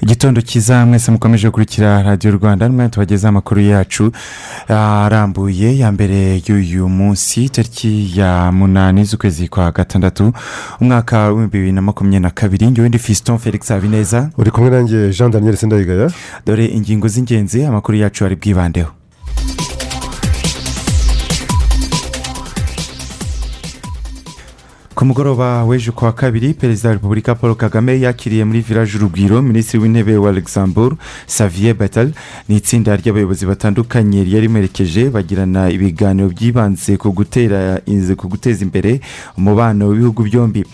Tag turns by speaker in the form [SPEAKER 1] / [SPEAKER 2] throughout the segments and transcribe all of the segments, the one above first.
[SPEAKER 1] igitondo cyiza mwese mukomeje gukurikira radiyo rwanda n'umwe tubagezaho amakuru yacu arambuye ya mbere y'uyu munsi tariki ya munani z'ukwezi kwa gatandatu umwaka w'ibihumbi bibiri na makumyabiri na kabiri. Ngewe ndi fiston felix habineza.
[SPEAKER 2] Uri kumwe nanjye jean daniel sindayigaya.
[SPEAKER 1] Dore ingingo z'ingenzi amakuru yacu ari bwibandeho ku mugoroba w'ejo kuwa kabiri perezida wa repubulika paul kagame yakiriye muri village urugwiro minisitiri w'intebe wa luxembourg savier betel ni itsinda ry'abayobozi batandukanye ryari rimerekeje bagirana ibiganiro byibanze ku guteza imbere umubano w'ibihugu byombi.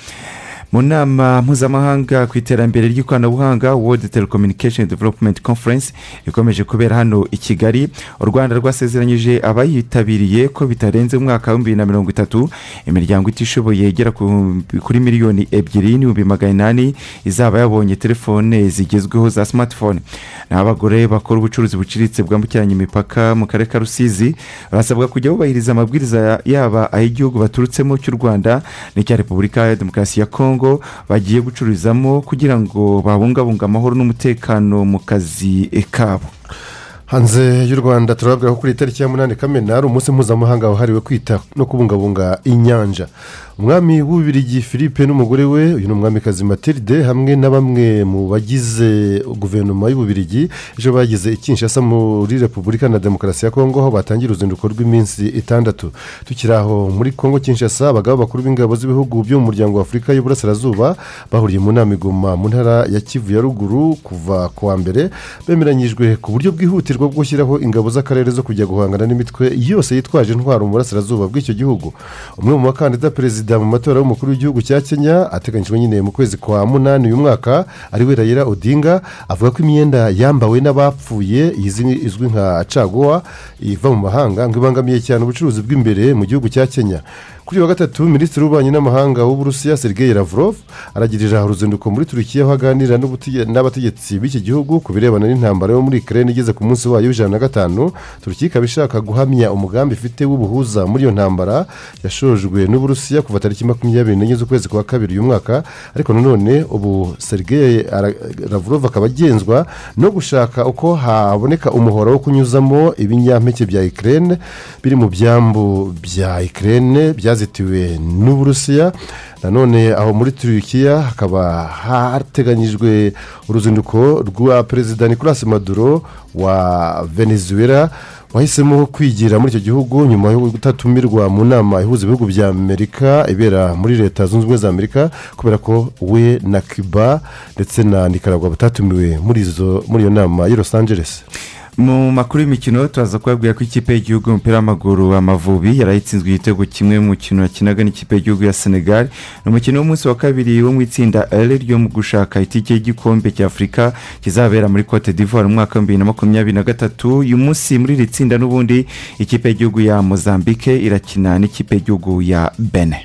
[SPEAKER 1] Mu nama mpuzamahanga ku iterambere ry'ikoranabuhanga world telecommunication development conference ikomeje kubera hano i kigali. U rwanda rwasezeranyije abayitabiriye ko bitarenze umwaka w'ibihumbi bibiri na mirongo itatu. Imiryango itishoboye igera kuri miliyoni ebyiri n'ibihumbi magana inani izaba yabonye telefone zigezweho za smartphone. Ni abagore bakora ubucuruzi buciriritse bwambukiranya imipaka mu karere ka rusizi barasabwa kujya bubahiriza amabwiriza yaba ay'igihugu baturutsemo cy'u rwanda n'icya repubulika ya demokarasi ya kongo bagiye gucururizamo kugira ngo babungabunge amahoro n'umutekano mu kazi kabo.
[SPEAKER 2] Hanze y'u rwanda turababwira ko kuri itariki ya munani kamena hari umunsi mpuzamahanga wahariwe kwita no kubungabunga inyanja. Umwami w'ububirigi philippe n'umugore we uyu ni umwamikazi matilde hamwe na bamwe mu bagize guverinoma y'ububirigi ejo bagize ikinshasa muri repubulika na demokarasi ya kongo aho batangira uruzinduko rw'iminsi itandatu. Tukiri aho muri kongo kinshasa abagabo bakuru b'ingabo z'ibihugu byo mu muryango wa afurika y'uburasirazuba bahuriye mu nama igoma mu ntara ya kivu ya ruguru kuva ku wa mbere bemeranyijwe ku buryo bwihutirwa bwo gushyiraho ingabo z'akarere zo kujya guhangana n'imitwe yose yitwaje intwaro mu burasirazuba bw'icyo gihugu. Umwe mu bakandida perezida mu matora y'umukuru w'igihugu cya kenya ateganyijwe nyine mu kwezi kwa munani uyu mwaka ari we rayira odinga avuga ko imyenda yambawe n'abapfuye izwi nka caguwa iva mu mahanga ngo ibangamiye cyane ubucuruzi bw'imbere mu gihugu cya kenya. Kuri wa gatatu minisitiri w'ububanyi n'amahanga w'uburusiya sergei lavrov aragirira uruzinduko muri turukiya aho aganira n'abategetsi b'iki gihugu ku birebana n'intambara yo muri ikirere igeze ku munsi wayo w'ijana na gatanu. Turukiya ikaba ishaka guhamya umugambi ifite w'ubuhuza muri iyo ntambara yashojwe n'uburusiya kuva tariki makumyabiri n'enye z'ukwezi kwa kabiri uyu mwaka. Ariko nanone ubu sergei lavrov akaba agenzwa no gushaka uko haboneka umuhoro wo kunyuzamo ibinyampeke bya ikirere biri mu byambu bya ikirere byazitiwe n'uburusiya nanone aho muri turukiya hakaba hateganyijwe uruzinduko rwa perezida nicolas maduro wa venezuela wahisemo kwigira muri icyo gihugu nyuma yo gutatumirwa mu nama ihuza ibihugu bya amerika ibera muri leta zunze ubumwe za amerika kubera ko we na cuba ndetse na nicaragua batatumiwe muri iyo nama y'i los angeles.
[SPEAKER 1] Mu makuru y'imikino turaza kubabwira ko ikipe y'igihugu y'umupira w'amaguru amavubi yarayitsinzwe igitego kimwe mu mukino yakinaga n'ikipe y'igihugu ya senegal. Ni umukino w'umunsi wa kabiri wo mu itsinda r ryo mu gushaka itike y'igikombe cya afurika kizabera muri cote d'ivoire mu mwaka wa bibiri na makumyabiri na gatatu. Uyu munsi muri iri tsinda n'ubundi ikipe y'igihugu ya mozambique irakina n'ikipe y'igihugu ya bene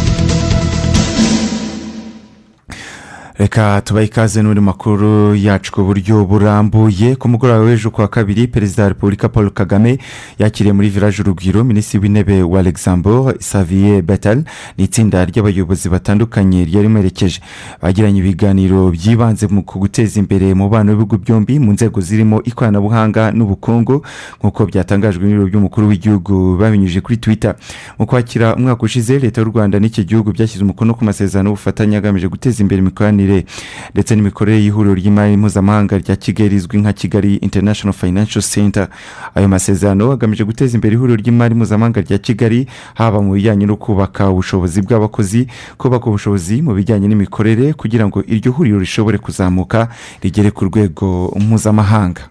[SPEAKER 1] Reka tubahe ikaze n'uri makuru yacu ku buryo burambuye. Ku mugoroba w'ejo kuwa kabiri perezida wa repubulika paul kagame yakiriye muri village urugwiro minisitiri w'intebe wa alexander savier betel ni itsinda ry'abayobozi batandukanye ryari rimerekeje bagiranye ibiganiro byibanze ku guteza imbere umubano w'ibihugu byombi mu nzego zirimo ikoranabuhanga n'ubukungu nk'uko byatangajwe n'ibiro by'umukuru w'igihugu babinyujije kuri twitter. Mu kwakira umwaka ushize leta y'u rwanda n'iki gihugu byashyize umukono ku masezerano y'ubufatanye agamije guteza imbere imikoranire imibanire ndetse n'imikorere y'ihuriro ry'imari mpuzamahanga rya kigali rizwi nka kigali international financial center. Ayo masezerano agamije guteza imbere ihuriro ry'imari mpuzamahanga rya kigali haba mu bijyanye no kubaka ubushobozi bw'abakozi kubaka ubushobozi mu bijyanye n'imikorere kugira ngo iryo huriro rishobore kuzamuka rigere ku rwego mpuzamahanga.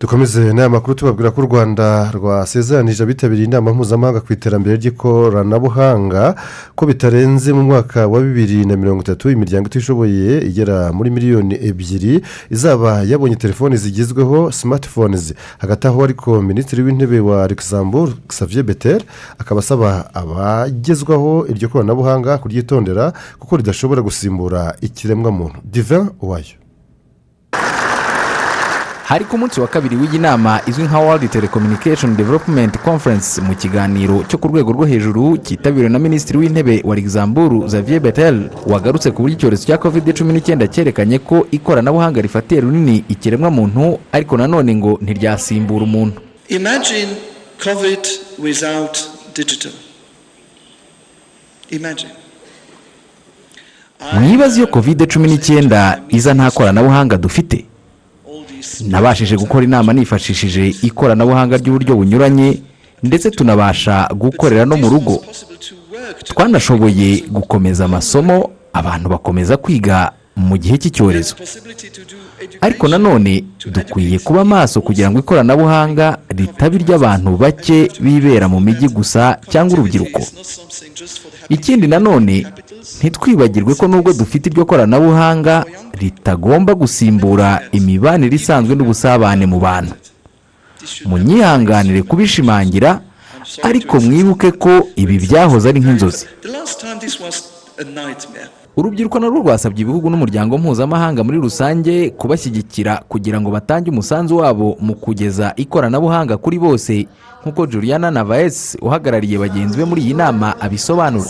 [SPEAKER 2] Dukomeze n'aya makuru tubabwira ko u rwanda rwasezeranije abitabiriye inama mpuzamahanga ku iterambere ry'ikoranabuhanga ko bitarenze mu mwaka wa bibiri na mirongo itatu imiryango itishoboye igera muri miliyoni ebyiri izaba yabonye telefoni zigezweho simatifonizi hagati aho ariko minisitiri w'intebe wa alexander xavier betel akaba asaba abagezwaho iryo koranabuhanga kuryitondera kuko ridashobora gusimbura ikiremwamuntu. Divin wayo
[SPEAKER 3] hari ku munsi wa kabiri w'iyi nama izwi nka world telecommunication development conference mu kiganiro cyo ku rwego rwo hejuru cyitabiriwe na minisitiri w'intebe wa luxembourg xavier betel wagarutse ku buryo icyorezo cya covid cumi n'icyenda cyerekanye ko ikoranabuhanga rifatiye runini ikiremwamuntu ariko nanone ngo ntiryasimbura umuntu
[SPEAKER 4] Imagine COVID without digital. Imagine.
[SPEAKER 3] mwibaze iyo covid cumi n'icyenda iza nta koranabuhanga dufite nabashije gukora inama nifashishije ikoranabuhanga ry'uburyo bunyuranye ndetse tunabasha gukorera no mu rugo. Twanashoboye gukomeza amasomo abantu bakomeza kwiga mu gihe cy'icyorezo. Ariko nanone dukwiye kuba maso kugira ngo ikoranabuhanga ritaba iry'abantu bake bibera mu mijyi gusa cyangwa urubyiruko. Ikindi nanone ntitwibagirwe ko nubwo dufite iryo koranabuhanga ritagomba gusimbura imibanire isanzwe n'ubusabane mu bantu. Munyihanganire kubishimangira ariko mwibuke ko ibi byahoze ari nk'inzozi. Urubyiruko narwo rwasabye ibihugu n'umuryango mpuzamahanga muri rusange kubashyigikira kugira ngo batange umusanzu wabo mu kugeza ikoranabuhanga kuri bose nk'uko juliana navaes uhagarariye bagenzi be muri iyi nama abisobanura.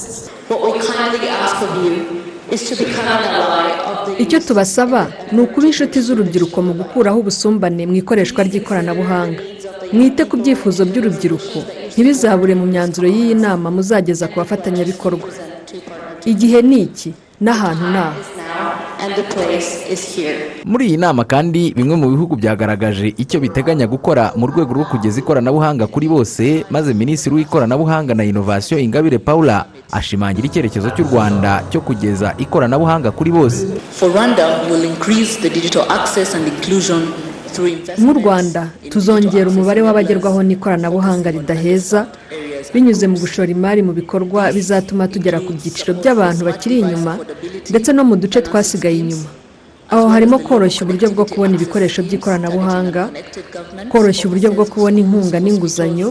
[SPEAKER 5] Icyo tubasaba ni ukuba inshuti z'urubyiruko mu gukuraho ubusumbane mu ikoreshwa ry'ikoranabuhanga. Mwite ku byifuzo by'urubyiruko. Ntibizabure mu myanzuro y'iyi nama muzageza ku bafatanyabikorwa. Igihe ni iki? N'ahantu ni aha
[SPEAKER 3] muri iyi nama kandi bimwe mu bihugu byagaragaje icyo biteganya gukora mu rwego rwo kugeza ikoranabuhanga kuri bose maze minisitiri w'ikoranabuhanga na inovasiyo ingabire paula ashimangira icyerekezo cy'u rwanda cyo kugeza ikoranabuhanga kuri bose
[SPEAKER 6] For Rwanda, we will increase the digital access and inclusion through investment.
[SPEAKER 5] nk'u rwanda tuzongera umubare w'abagerwaho n'ikoranabuhanga ridaheza binyuze mu gushora imari mu bikorwa bizatuma tugera ku byiciro by'abantu bakiri inyuma ndetse no mu duce twasigaye inyuma. Aho harimo koroshya uburyo bwo kubona ibikoresho by'ikoranabuhanga koroshya uburyo bwo kubona inkunga n'inguzanyo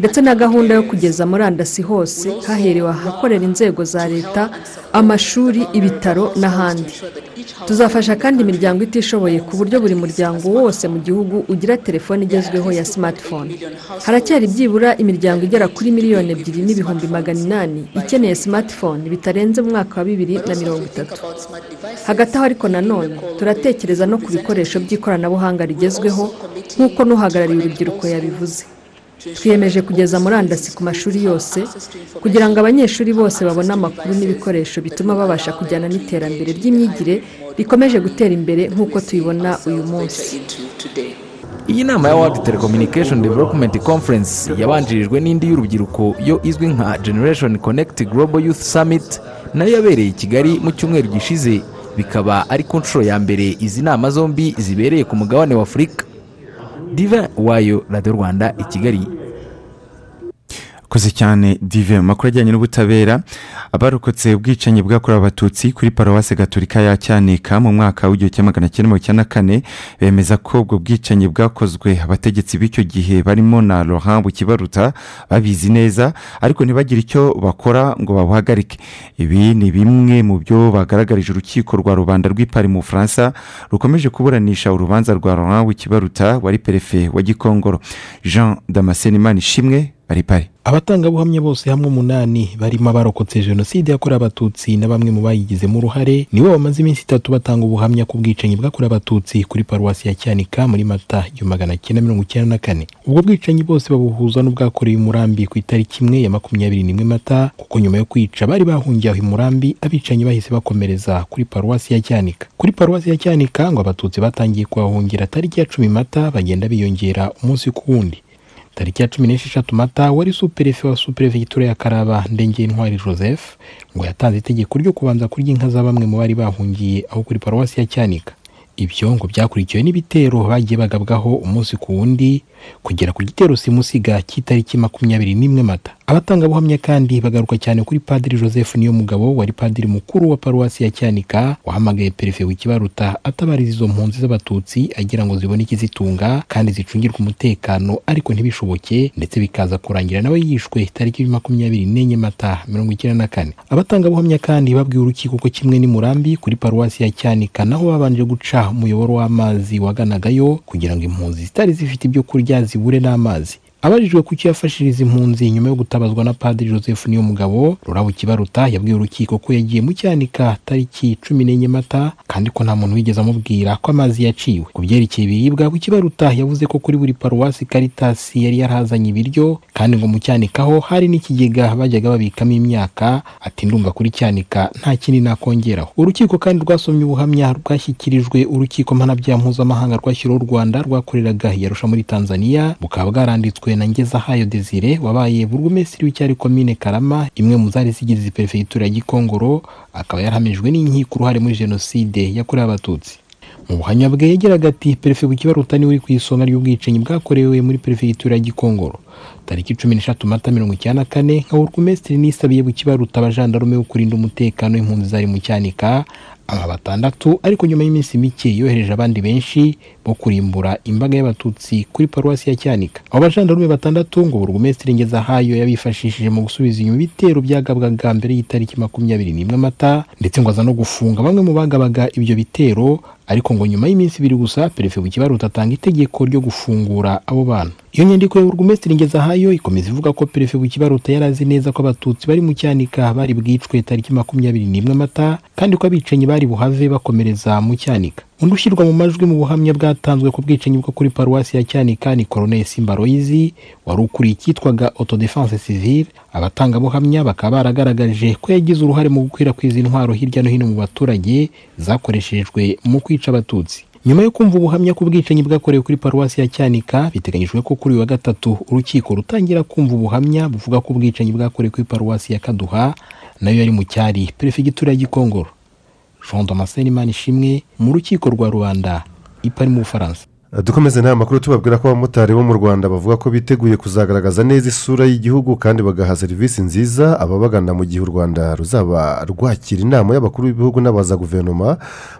[SPEAKER 5] ndetse na gahunda yo kugeza murandasi hose haherewe ahakorera inzego za leta amashuri ibitaro n'ahandi. Tuzafasha kandi imiryango itishoboye ku buryo buri muryango wose mu gihugu ugira telefone igezweho ya smartphone. Haracyari byibura imiryango igera kuri miliyoni ebyiri n'ibihumbi magana inani ikeneye smartphone bitarenze mu mwaka wa bibiri na mirongo itatu. Hagati aho ariko nanone turatekereza no ku bikoresho by'ikoranabuhanga rigezweho nk'uko n'uhagarariye urubyiruko yabivuze. Twiyemeje kugeza murandasi ku mashuri yose kugira ngo abanyeshuri bose babone amakuru n'ibikoresho bituma babasha kujyana n'iterambere ry'imyigire rikomeje gutera imbere nk'uko tubibona uyu munsi.
[SPEAKER 3] Iyi nama ya world telecommunication development conference yabanjirijwe n'indi y'urubyiruko yo izwi nka generation connect global youth summit na yo yabereye i kigali mu cyumweru gishize. Bikaba ari ku nshuro ya mbere izi nama zombi zibereye ku mugabane wa afurika. Diva wayo radiyo rwanda i kigali.
[SPEAKER 1] Koze cyane dive mu makuru ajyanye n'ubutabera abarokotse ubwicanyi bwakorewe abatutsi kuri paruwasi gaturika ya cyanika mu mwaka w'igihumbi kimwe magana cyenda mirongo icyenda na kane bemeza ko ubwo bwicanyi bwakozwe abategetsi b'icyo gihe barimo na laurent bukibaruta babizi neza ariko ntibagire icyo bakora ngo babuhagarike ibi ni bimwe mu byo bagaragarije urukiko rwa rubanda rw'ipari mu bufaransa rukomeje kuburanisha urubanza rwa laurent bukibaruta wari perefe wa gikongoro. Jean damascene imana ishimwe bari pari.
[SPEAKER 7] Abatangabuhamya bose hamwe umunani barimo abarokotse jenoside yakorewe abatutsi na bamwe mu bayigizemo uruhare nibo bamaze iminsi itatu batanga ubuhamya ku bwicanyi bwakorewe abatutsi kuri paruwasi ya cyanika muri mata igihumbi magana cyenda mirongo icyenda na kane. Ubwo bwicanyi bose babuhuza n'ubwakorewe i murambi ku itariki imwe ya makumyabiri n'imwe mata kuko nyuma yo kwica bari bahungiye aho i murambi abicanyi bahise bakomereza kuri paruwasi ya cyanika. Kuri paruwasi ya cyanika ngo abatutsi batangiye kuhahungira tariki ya cumi mata bagenda biyongera umunsi ku wundi. Tariki ya cumi n'esheshatu mata wari superefe wa superefegitura ya karaba ndengeye intwari joseph ngo yatanze itegeko ryo kubanza kurya inka za bamwe mu bari bahungiye aho kuri paruwasi ya cyanika. Ibyo ngo byakurikiwe n'ibitero bagiye bagabwaho umunsi ku wundi kugera ku gitero simusiga cy'itariki makumyabiri n'imwe mata. Abatangabuhamya kandi bagaruka cyane kuri padiri joseph niyo mugabo wari padiri mukuru wa paruwasi ya cyanika wahamagaye perefe w'ikibaruta atabariza izo mpunzi z'abatutsi agira ngo zibone ikizitunga kandi zicungirwe umutekano ariko ntibishoboke ndetse bikaza kurangira nawe yishwe tariki makumyabiri n'enye mata mirongo icyenda na kane. Abatangabuhamya kandi babwiye urukiko ko kimwe n'imurambi kuri paruwasi ya cyanika naho babanje guca umuyoboro w'amazi waganagayo kugira ngo impunzi zitari zifite ibyo kurya zibure n'amazi. Abajijwe ku cyo impunzi nyuma yo gutabazwa na padiri joseph niyo mugabo rurabo kibaruta yabwiye urukiko ko yagiye mu cyanika tariki cumi n'enye mata kandi ko nta muntu wigeze amubwira ko amazi yaciwe. Ku byerekeye ibiribwa kibaruta yavuze ko kuri buri paruwasi karitasi yari yarahazanye ibiryo kandi ngo mu cyanikaho hari n'ikigega bajyaga babikamo imyaka ati ndumva kuri cyanika nta kindi nakongeraho. Urukiko kandi rwasomye ubuhamya rwashyikirijwe urukiko mpanabyaha mpuzamahanga rwashyiriweho u rwanda rwakoreraga yarusha muri tanzania bukaba bwaranditswe na ngezahayo desire wabaye burugumesitiri w'icyari komine karama imwe mu zari zigize perefegitura ya gikongoro akaba yarahamijwe n'inkiko uruhare muri jenoside yakorewe abatutsi. Mu buhamya bwe yagiraga ati perefe bukibaruta ni we uri ku isonga ry'ubwicanyi bwakorewe muri perefegitura ya gikongoro. Tariki cumi n'eshatu mata mirongo icyenda na kane nka burugumesitiri nisabiye bukibaruta abajandarume wo kurinda umutekano w'impunzi zari mu cyanika aba batandatu ariko nyuma y'iminsi mike yohereje abandi benshi bo kurimbura imbaga y'abatutsi kuri paruwasi ya cyanika. Abo bajandarume batandatu ngo burugumesitiri ngezahayo yabifashishije mu gusubiza inyuma ibitero byagabwaga mbere y'itariki makumyabiri n'imwe mata ndetse ngo aza no gufunga bamwe mu bagabaga ibyo bitero ariko ngo nyuma y'iminsi ibiri gusa perefe bukibaruta atanga itegeko ryo gufungura abo bantu iyo nyandiko ya burugumesitiri ngezahayo ikomeza ivuga ko perefe bukibaruta yari azi neza ko abatutsi bari mu cyanika bari bwicwe tariki makumyabiri n'imwe mata kandi ko abicanyi bari buhave bakomereza mu cyanika. Undi ushyirwa mu majwi mu buhamya bwatanzwe ku bwicanyi bwo kuri paruwasi ya cyanika ni koroneli simba royizi wari ukuriye icyitwaga autodefense civile. Abatangabuhamya bakaba baragaragaje ko yagize uruhare mu gukwirakwiza intwaro hirya no hino mu baturage zakoreshejwe mu kwica abatutsi. Nyuma yo kumva ubuhamya ku bwicanyi bwakorewe kuri paruwasi ya cyanika biteganyijwe ko kuri uyu wa gatatu urukiko rutangira kumva ubuhamya buvuga ko ubwicanyi bwakorewe kuri paruwasi ya kaduha na yo yari mu cyari. Perefegitura ya gikongoro. Jean damascene ishimwe mu rukiko rwa rubanda ipari mu bufaransa.
[SPEAKER 2] Dukomeze nta makuru tubabwira ko abamotari bo mu rwanda bavuga ko biteguye kuzagaragaza neza isura y'igihugu kandi bagaha serivisi nziza ababagana mu gihe u rwanda ruzaba rwakira inama y'abakuru b'ibihugu n'abaza guverinoma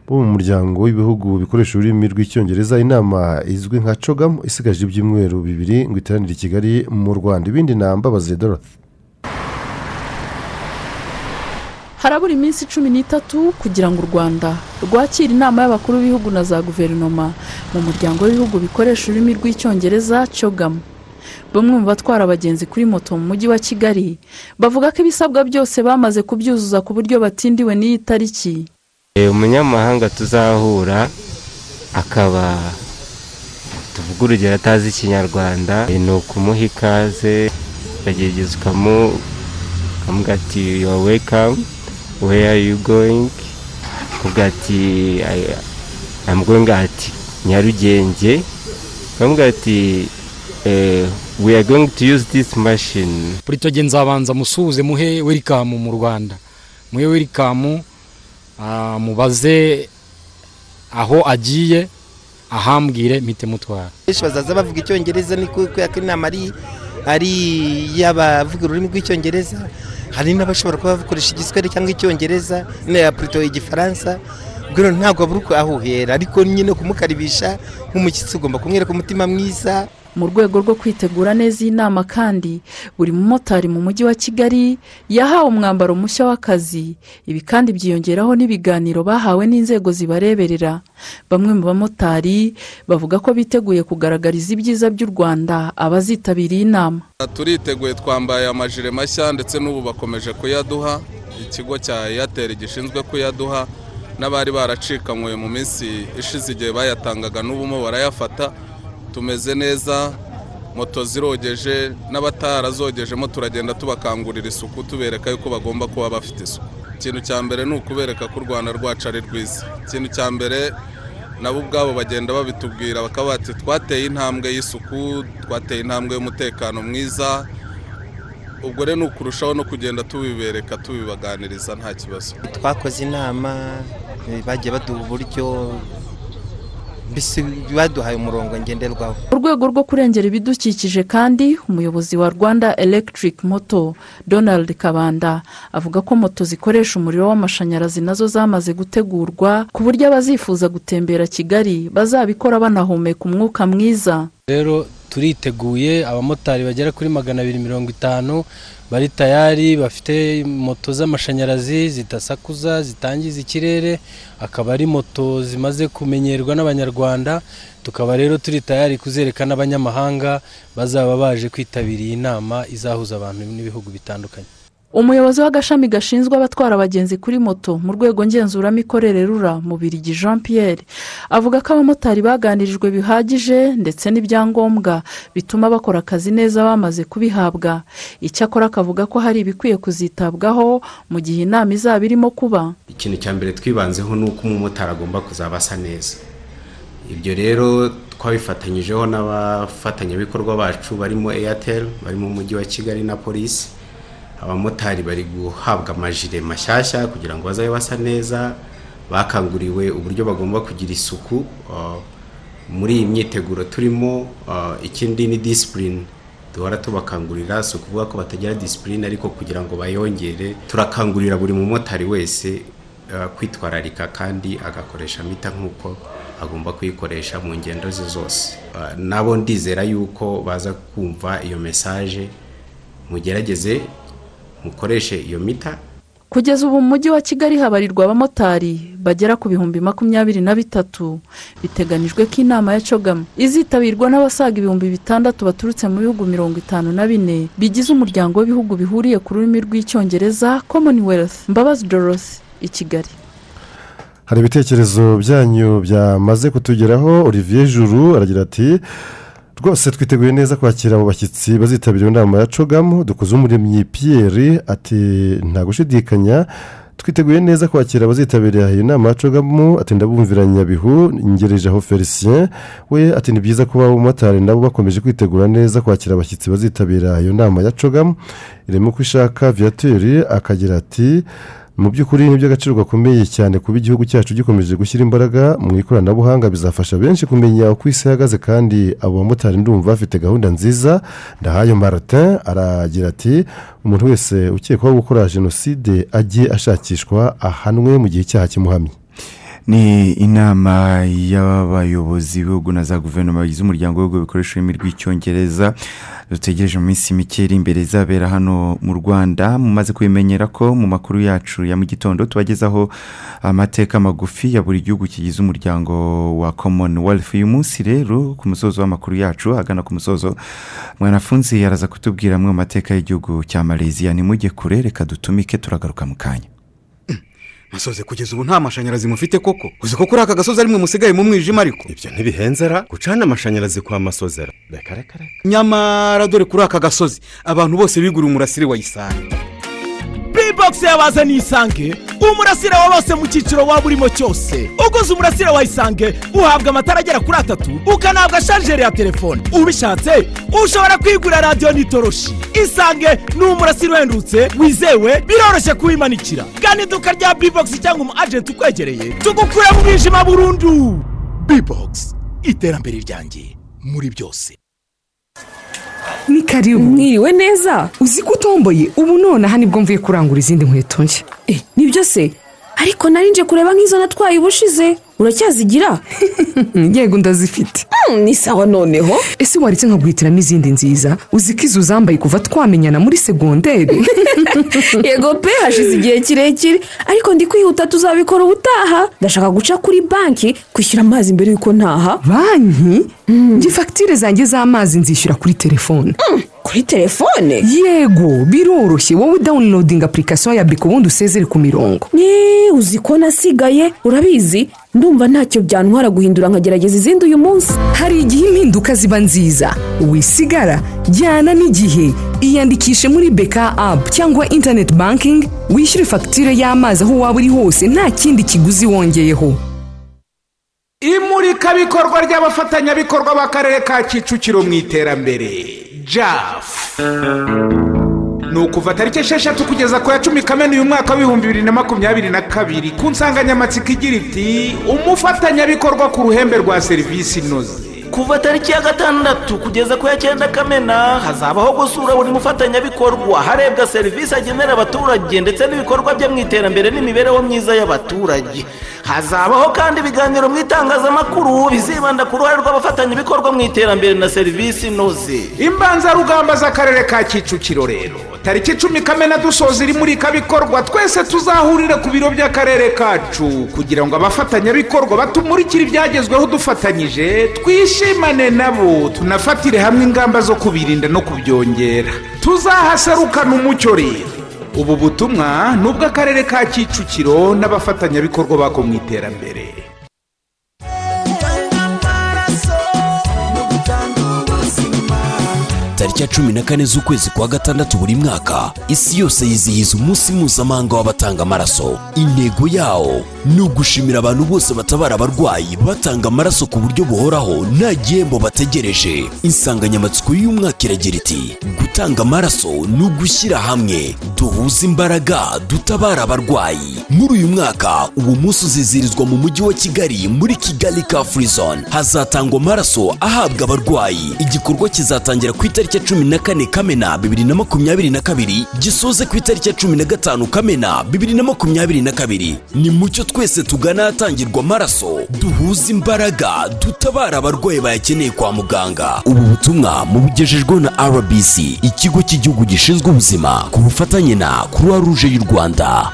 [SPEAKER 2] bo mu muryango w'ibihugu bikoresha ururimi rw'icyongereza. Inama izwi nka cogamu isigaje ibyumweru bibiri ngo iteranire i kigali mu rwanda. Ibindi namba baziye dorothe
[SPEAKER 8] harabura iminsi cumi n'itatu kugira ngo u rwanda rwakire inama y'abakuru b'ibihugu na za guverinoma. Mu muryango w'ibihugu bikoresha ururimi rw'icyongereza cogamu bamwe mu batwara abagenzi kuri moto mu mujyi wa kigali bavuga ko ibisabwa byose bamaze kubyuzuza ku buryo batindiwe n'iyi tariki.
[SPEAKER 9] Umunyamahanga tuzahura akaba tuvuga urugero atazi ikinyarwanda. Ni ukumuha ikaze ukagerageza ukamuga ati yuwa wekamu where are you going? Kuvuga ati i'm going ati nyarugenge. Bamubwira ati we are going to use this machine.
[SPEAKER 10] Buritoge nzabanza musuhuze muhe welikamu mu rwanda. Muhe welikamu mubaze aho agiye ahambwire mpite mutwara.
[SPEAKER 11] Benshi bazaza bavuga icyongereza ni kubera ko inama ari iy'abavuga ururimi rw'icyongereza. Hari n'abashobora kuba bakoresha igiswahili cyangwa icyongereza na purito igifaransa ubwo ntabwo abura uko ahuhera ariko nyine kumukaribisha nk'umushyitsi ugomba kumwereka umutima mwiza.
[SPEAKER 8] Mu rwego rwo kwitegura neza iyi nama kandi buri mumotari mu mujyi wa kigali yahawe umwambaro mushya w'akazi. Ibi kandi byiyongeraho n'ibiganiro bahawe n'inzego zibareberera. Bamwe mu bamotari bavuga ko biteguye kugaragariza ibyiza by'u rwanda abazitabiriye inama
[SPEAKER 12] turiteguye twambaye amajire mashya ndetse n'ubu bakomeje kuyaduha. Ikigo cya eyateri gishinzwe kuyaduha n'abari baracikanywe mu minsi ishize igihe bayatangaga n'ubumo barayafata. Tumeze neza moto zirogeje n'abatarazogejemo turagenda tubakangurira isuku tubereka yuko bagomba kuba bafite isuku. Ikintu cya mbere ni ukubereka ko u rwanda rwacu ari rwiza. Ikintu cya mbere nabo ubwabo bagenda babitubwira bakaba bati twateye intambwe y'isuku twateye intambwe y'umutekano mwiza. Ubwo rero ni ukurushaho no kugenda tubibereka tubibaganiriza nta kibazo.
[SPEAKER 11] Twakoze inama bagiye baduha uburyo mbese baduhaye umurongo ngenderwaho.
[SPEAKER 8] Mu rwego rwo kurengera ibidukikije kandi umuyobozi wa rwanda electric moto donald kabanda avuga ko moto zikoresha umuriro w'amashanyarazi na zo zamaze gutegurwa ku buryo abazifuza gutembera kigali bazabikora banahumeka umwuka mwiza.
[SPEAKER 13] Rero turiteguye abamotari bagera kuri magana abiri mirongo itanu bari tayari bafite moto z'amashanyarazi zidasakuza zitangiza ikirere akaba ari moto zimaze kumenyerwa n'abanyarwanda tukaba rero turi tayari kuzereka n'abanyamahanga bazaba baje kwitabira iyi nama izahuza abantu n'ibihugu bitandukanye.
[SPEAKER 8] Umuyobozi w'agashami gashinzwe abatwara abagenzi kuri moto mu rwego ngenzuramikorere rura mu birigi jean pierre avuga ko abamotari baganirijwe bihagije ndetse n'ibyangombwa bituma bakora akazi neza bamaze kubihabwa. Icyakora akavuga ko hari ibikwiye kuzitabwaho mu gihe inama izaba irimo kuba.
[SPEAKER 14] Ikintu cya mbere twibanzeho ni uko umumotari agomba kuzaba asa neza. Ibyo rero twabifatanyijeho n'abafatanyabikorwa bacu barimo airtel bari mu mujyi wa kigali na polisi abamotari bari guhabwa amajire mashyashya kugira ngo bazabe basa neza bakanguriwe uburyo bagomba kugira isuku uh, muri iyi myiteguro turimo uh, ikindi ni disipurine duhora tubakangurira si ukuvuga ko batagira disipurine ariko kugira ngo bayongere turakangurira buri mumotari wese uh, kwitwararika kandi agakoresha mita nk'uko agomba kuyikoresha mu ngendo ze zose. Nabo ndizera yuko baza kumva iyo mesaje mugerageze mukoreshe iyo mita.
[SPEAKER 8] Kugeza ubu mu mujyi wa kigali habarirwa abamotari bagera ku bihumbi makumyabiri na bitatu. Biteganijwe ko inama ya cogama izitabirwa n'abasaga ibihumbi bitandatu baturutse mu bihugu mirongo itanu na bine bigize umuryango w'ibihugu bihuriye ku rurimi rw'icyongereza commonwealth mbabazi dorothy i kigali.
[SPEAKER 2] Hari ibitekerezo byanyu byamaze kutugeraho? Olivier juru aragira ati rwose twiteguye neza kwakira abo bashyitsi bazitabira inama ya cogamu dukoze umuremyi piyeri ati nta gushidikanya twiteguye neza kwakira abazitabira iyo nama ya cogamu ati ndabumvira nyabihu ngerejeho felicien we ati ni byiza kuba abamotari nabo bakomeje kwitegura neza kwakira abashyitsi bazitabira iyo nama ya cogamu irimo uko ishaka viyateri akagira ati mu by'ukuri ni iby'agaciro gakomeye cyane kuba igihugu cyacu gikomeje gushyira imbaraga mu ikoranabuhanga bizafasha benshi kumenya uko isi ihagaze kandi abo bamotari ndumva bafite gahunda nziza. Ndahayo martin aragira ati umuntu wese ukekwaho gukora jenoside ajye ashakishwa ahanwe mu gihe icyaha kimuhamye.
[SPEAKER 1] Ni inama y'abayobozi b'ibihugu na za guverinoma bagize umuryango w'ibihugu bikoresha ururimi rw'icyongereza dutegereje mu minsi mike iri imbere izabera hano mu rwanda. Mumaze kubimenyera ko mu makuru yacu ya mu gitondo tubagezaho amateka magufi ya buri gihugu kigize umuryango wa commonwealth. Uyu munsi rero ku musozo w'amakuru yacu agana ku musozo mwanafunzi araza kutubwira amwe mu mateka y'igihugu cya malaysia. Nimujye kure reka dutumike turagaruka mu kanya.
[SPEAKER 15] Masoze kugeza ubu nta mashanyarazi mufite koko? Uzi ko kuri aka gasozi ari mwe musigaye mu mwijima ariko.
[SPEAKER 16] Ibyo ntibihenzera gucana amashanyarazi kwa masozera. Reka reka reka.
[SPEAKER 15] Nyamara dore kuri aka gasozi abantu bose biguriye umurasire wa isange
[SPEAKER 17] bibogisi yabazaniye isange umurasire wa bose mu cyiciro waba urimo cyose. Uguze umurasire wa isange uhabwa amatara agera kuri atatu ukanahabwa sharijeri ya telefone. Ubishatse ushobora kwigurira radiyo n'itoroshi. Isange ni umurasire uhendutse wizewe biroroshye kuwimanikira. Gana iduka rya bibogisi cyangwa umu ajenti ukwegereye tugukure mu mwijima burundu. Bibogisi iterambere ryanjye muri byose.
[SPEAKER 18] Ni karibu mwiriwe neza. Uzi ko utomboye? Ubu nonaha ni bwo mvuye kurangura izindi nkweto nshya.
[SPEAKER 19] Nibyo se? Ariko nari nje kureba nk'izo natwaye ubushize.
[SPEAKER 20] Uracyazigira
[SPEAKER 18] yego ndazifite.
[SPEAKER 20] Ni sawa noneho.
[SPEAKER 18] Ese waretse nkaguhitiramo izindi nziza? Uzi ko izo zambaye kuva twamenyana muri segonderi?
[SPEAKER 20] Yego pe hashize igihe kirekire. Ariko ndi kwihuta tuzabikora ubutaha. Ndashaka guca kuri banki kwishyura amazi mbere y'uko ntaha.
[SPEAKER 18] Banki? Njye fagitire zanjye z'amazi nzishyura kuri telefone.
[SPEAKER 20] Kuri telefone?
[SPEAKER 18] Yego biroroshye. Wowe dawunirodinga apurikasiyo ya biko ubundi usezere ku mirongo.
[SPEAKER 20] Yeee uzi ko nasigaye? Urabizi? Ndumva ntacyo byantwara guhindura nkagerageza izindi uyu munsi.
[SPEAKER 18] Hari igihe impinduka ziba nziza. Wisigara jyana n'igihe. Iyandikishe muri beka apu cyangwa interineti bankingi wishyure fagitire y'amazi aho waba uri hose. Nta kindi kiguzi wongeyeho.
[SPEAKER 19] Imurikabikorwa ry'abafatanyabikorwa b'akarere ka kicukiro mu iterambere. Jafu ni ukuva tariki esheshatu kugeza ku ya cumi kamena uyu mwaka w'ibihumbi bibiri na makumyabiri na kabiri ku nsanganyamatsiko igira iti umufatanyabikorwa ku ruhembe rwa serivisi inoze.
[SPEAKER 21] Kuva tariki ya gatandatu kugeza ku ya cyenda kamena hazabaho gusura buri mufatanyabikorwa. Harebwa serivisi agenera abaturage ndetse n'ibikorwa bye mu iterambere n'imibereho myiza y'abaturage. Hazabaho kandi ibiganiro mu itangazamakuru bizibanda ku ruhare rw'abafatanyabikorwa mu iterambere na serivisi inoze.
[SPEAKER 19] Imbanzarugamba z'akarere ka kicukiro rero. Tariki icumi kamena dusoza iri murikabikorwa twese tuzahurire ku biro by'akarere kacu kugira ngo abafatanyabikorwa batumurikire ibyagezweho dufatanyije twishimane nabo tunafatire hamwe ingamba zo kubirinda no kubyongera. Tuzahaserukana umucyo rero. Ubu butumwa ni ubw'akarere ka kicukiro n'abafatanyabikorwa bako mu iterambere.
[SPEAKER 22] Tariki ya cumi na kane z'ukwezi kwa gatandatu buri mwaka isi yose yizihiza umunsi mpuzamahanga w'abatanga amaraso. Intego yawo ni ugushimira abantu bose batabara abarwayi batanga amaraso ku buryo buhoraho nta gihembo bategereje. Insanganyamatsiko y'umwaka iragira iti gutanga amaraso ni ugushyira hamwe. Duhuze imbaraga dutabara abarwayi. Muri uyu mwaka uwo munsi uzizihirizwa mu mujyi wa kigali muri kigali ka zone. Hazatangwa amaraso ahabwa abarwayi. Igikorwa kizatangira ku itariki cumi na kane kamena bibiri na makumyabiri na kabiri gisoze ku itariki ya cumi na gatanu kamena bibiri na makumyabiri na kabiri. Ni mucyo twese tugana ahatangirwa amaraso. Duhuze imbaraga dutabara abarwayi bayakeneye kwa muganga. Ubu butumwa mubugejejweho na rbc ikigo cy'igihugu gishinzwe ubuzima ku bufatanye na croix rouge y'u rwanda.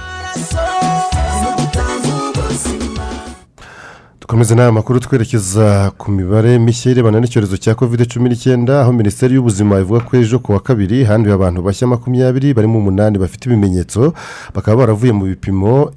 [SPEAKER 2] Dukomeze n'aya makuru twerekeza ku mibare mishya irebana n'icyorezo cya covid cumi n'icyenda aho minisiteri y'ubuzima ivuga ko ejo ku wa kabiri handuye abantu bashya makumyabiri barimo umunani bafite ibimenyetso bakaba baravuye mu bipimo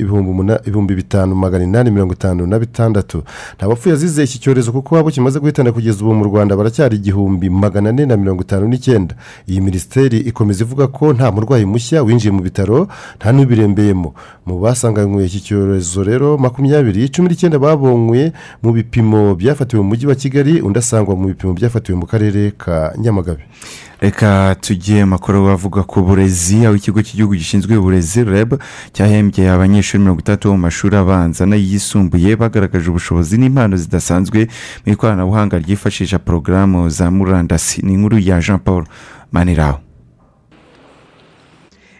[SPEAKER 2] ibihumbi bitanu magana inani mirongo itanu na bitandatu. Nta bapfuye azize iki cyorezo kuko abo kimaze guhitana kugeza ubu mu rwanda baracyari igihumbi magana ane na mirongo itanu n'icyenda. Iyi minisiteri ikomeza ivuga ko nta murwayi mushya winjiye mu bitaro nta n'ubirembeyemo. Mu basanganywe iki cyorezo rero makumyabiri cumi n'icyenda babonywe mu bipimo byafatiwe mu mujyi wa kigali undi asangwa mu bipimo byafatiwe mu karere ka nyamagabe.
[SPEAKER 1] Reka tujye makuru avuga ku burezi aho ikigo cy'igihugu gishinzwe uburezi reb cyahembye abanyeshuri mirongo bo mu mashuri abanza n'ayisumbuye bagaragaje ubushobozi n'impano zidasanzwe mu ikoranabuhanga ryifashisha porogaramu za murandasi. Ni inkuru ya jean paul maniraho.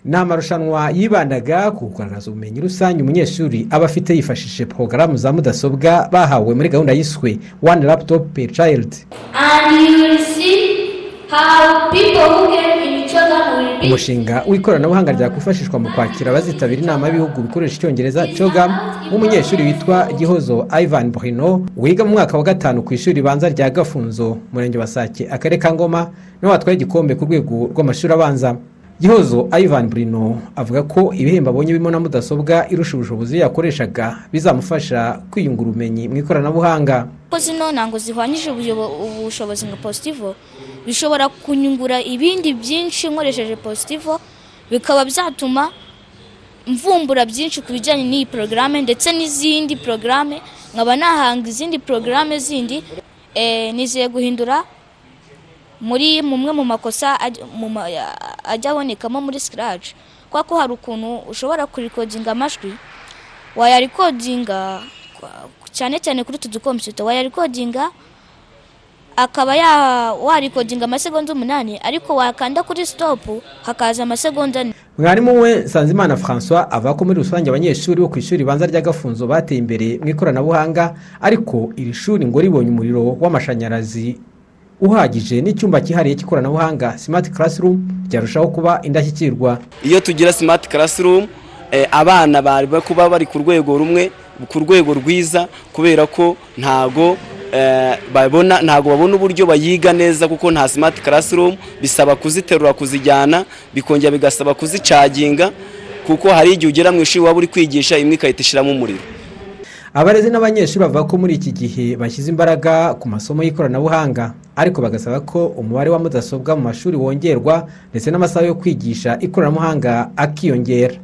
[SPEAKER 23] Ni amarushanwa yibandaga ku kugaragaza ubumenyi rusange umunyeshuri aba afite yifashishije porogaramu za mudasobwa bahawe muri gahunda yiswe one laptop per child. Umushinga w'ikoranabuhanga ryakwifashishwa mu kwakira abazitabira inama y'ibihugu bikoresha icyongereza cogam w'umunyeshuri witwa gihozo ivan burino wiga mu mwaka wa gatanu ku ishuri ribanza rya gafunzo murenge wa sake akarere ka ngoma ni we watwaye igikombe ku rwego rw'amashuri abanza. Gihozo ivan burino avuga ko ibihembo abonye birimo na mudasobwa irusha ubushobozi yakoreshaga bizamufasha kwiyungura ubumenyi mu ikoranabuhanga.
[SPEAKER 24] Ko zino ntabwo zihwanyije ubushobozi nka positivo bishobora kunyungura ibindi byinshi nkoresheje positivo bikaba byatuma mvumbura byinshi ku bijyanye n'iyi porogaramu ndetse n'izindi porogaramu nkaba nahanga izindi porogaramu zindi nizeye guhindura muri mumwe mu makosa ajya abonekamo muri kubera ko hari ukuntu ushobora kurikodinga amajwi wayarikodinga cyane cyane kuri utu dukompiyuta wayarikodinga akaba warikodinga amasegonda umunani ariko wakanda kuri sitopu hakaza amasegonda ane.
[SPEAKER 23] Mwarimu we nsanzimana francois avuga ko muri rusange abanyeshuri bo ku ishuri ribanza rya gafunzo bateye imbere mu ikoranabuhanga ariko iri shuri ngo ribonye umuriro w'amashanyarazi. Uhagije n'icyumba cyihariye cy'ikoranabuhanga simati classroom ryarushaho kuba indashyikirwa.
[SPEAKER 25] Iyo tugira simati karasirumu abana bari kuba bari ku rwego rumwe ku rwego rwiza kubera ko ntago eh, babona ntago babona uburyo bayiga neza kuko nta simati karasirumu bisaba kuziterura kuzijyana bikongera bigasaba kuzicaginga kuko hari igihe ugera mu ishuri waba uri kwigisha imwe igahita ishiramo umuriro.
[SPEAKER 23] Abarezi n'abanyeshuri bavuga ko muri iki gihe bashyize imbaraga ku masomo y'ikoranabuhanga. Ariko bagasaba ko umubare wa mudasobwa mu mashuri wongerwa ndetse n'amasaha yo kwigisha ikoranabuhanga akiyongera.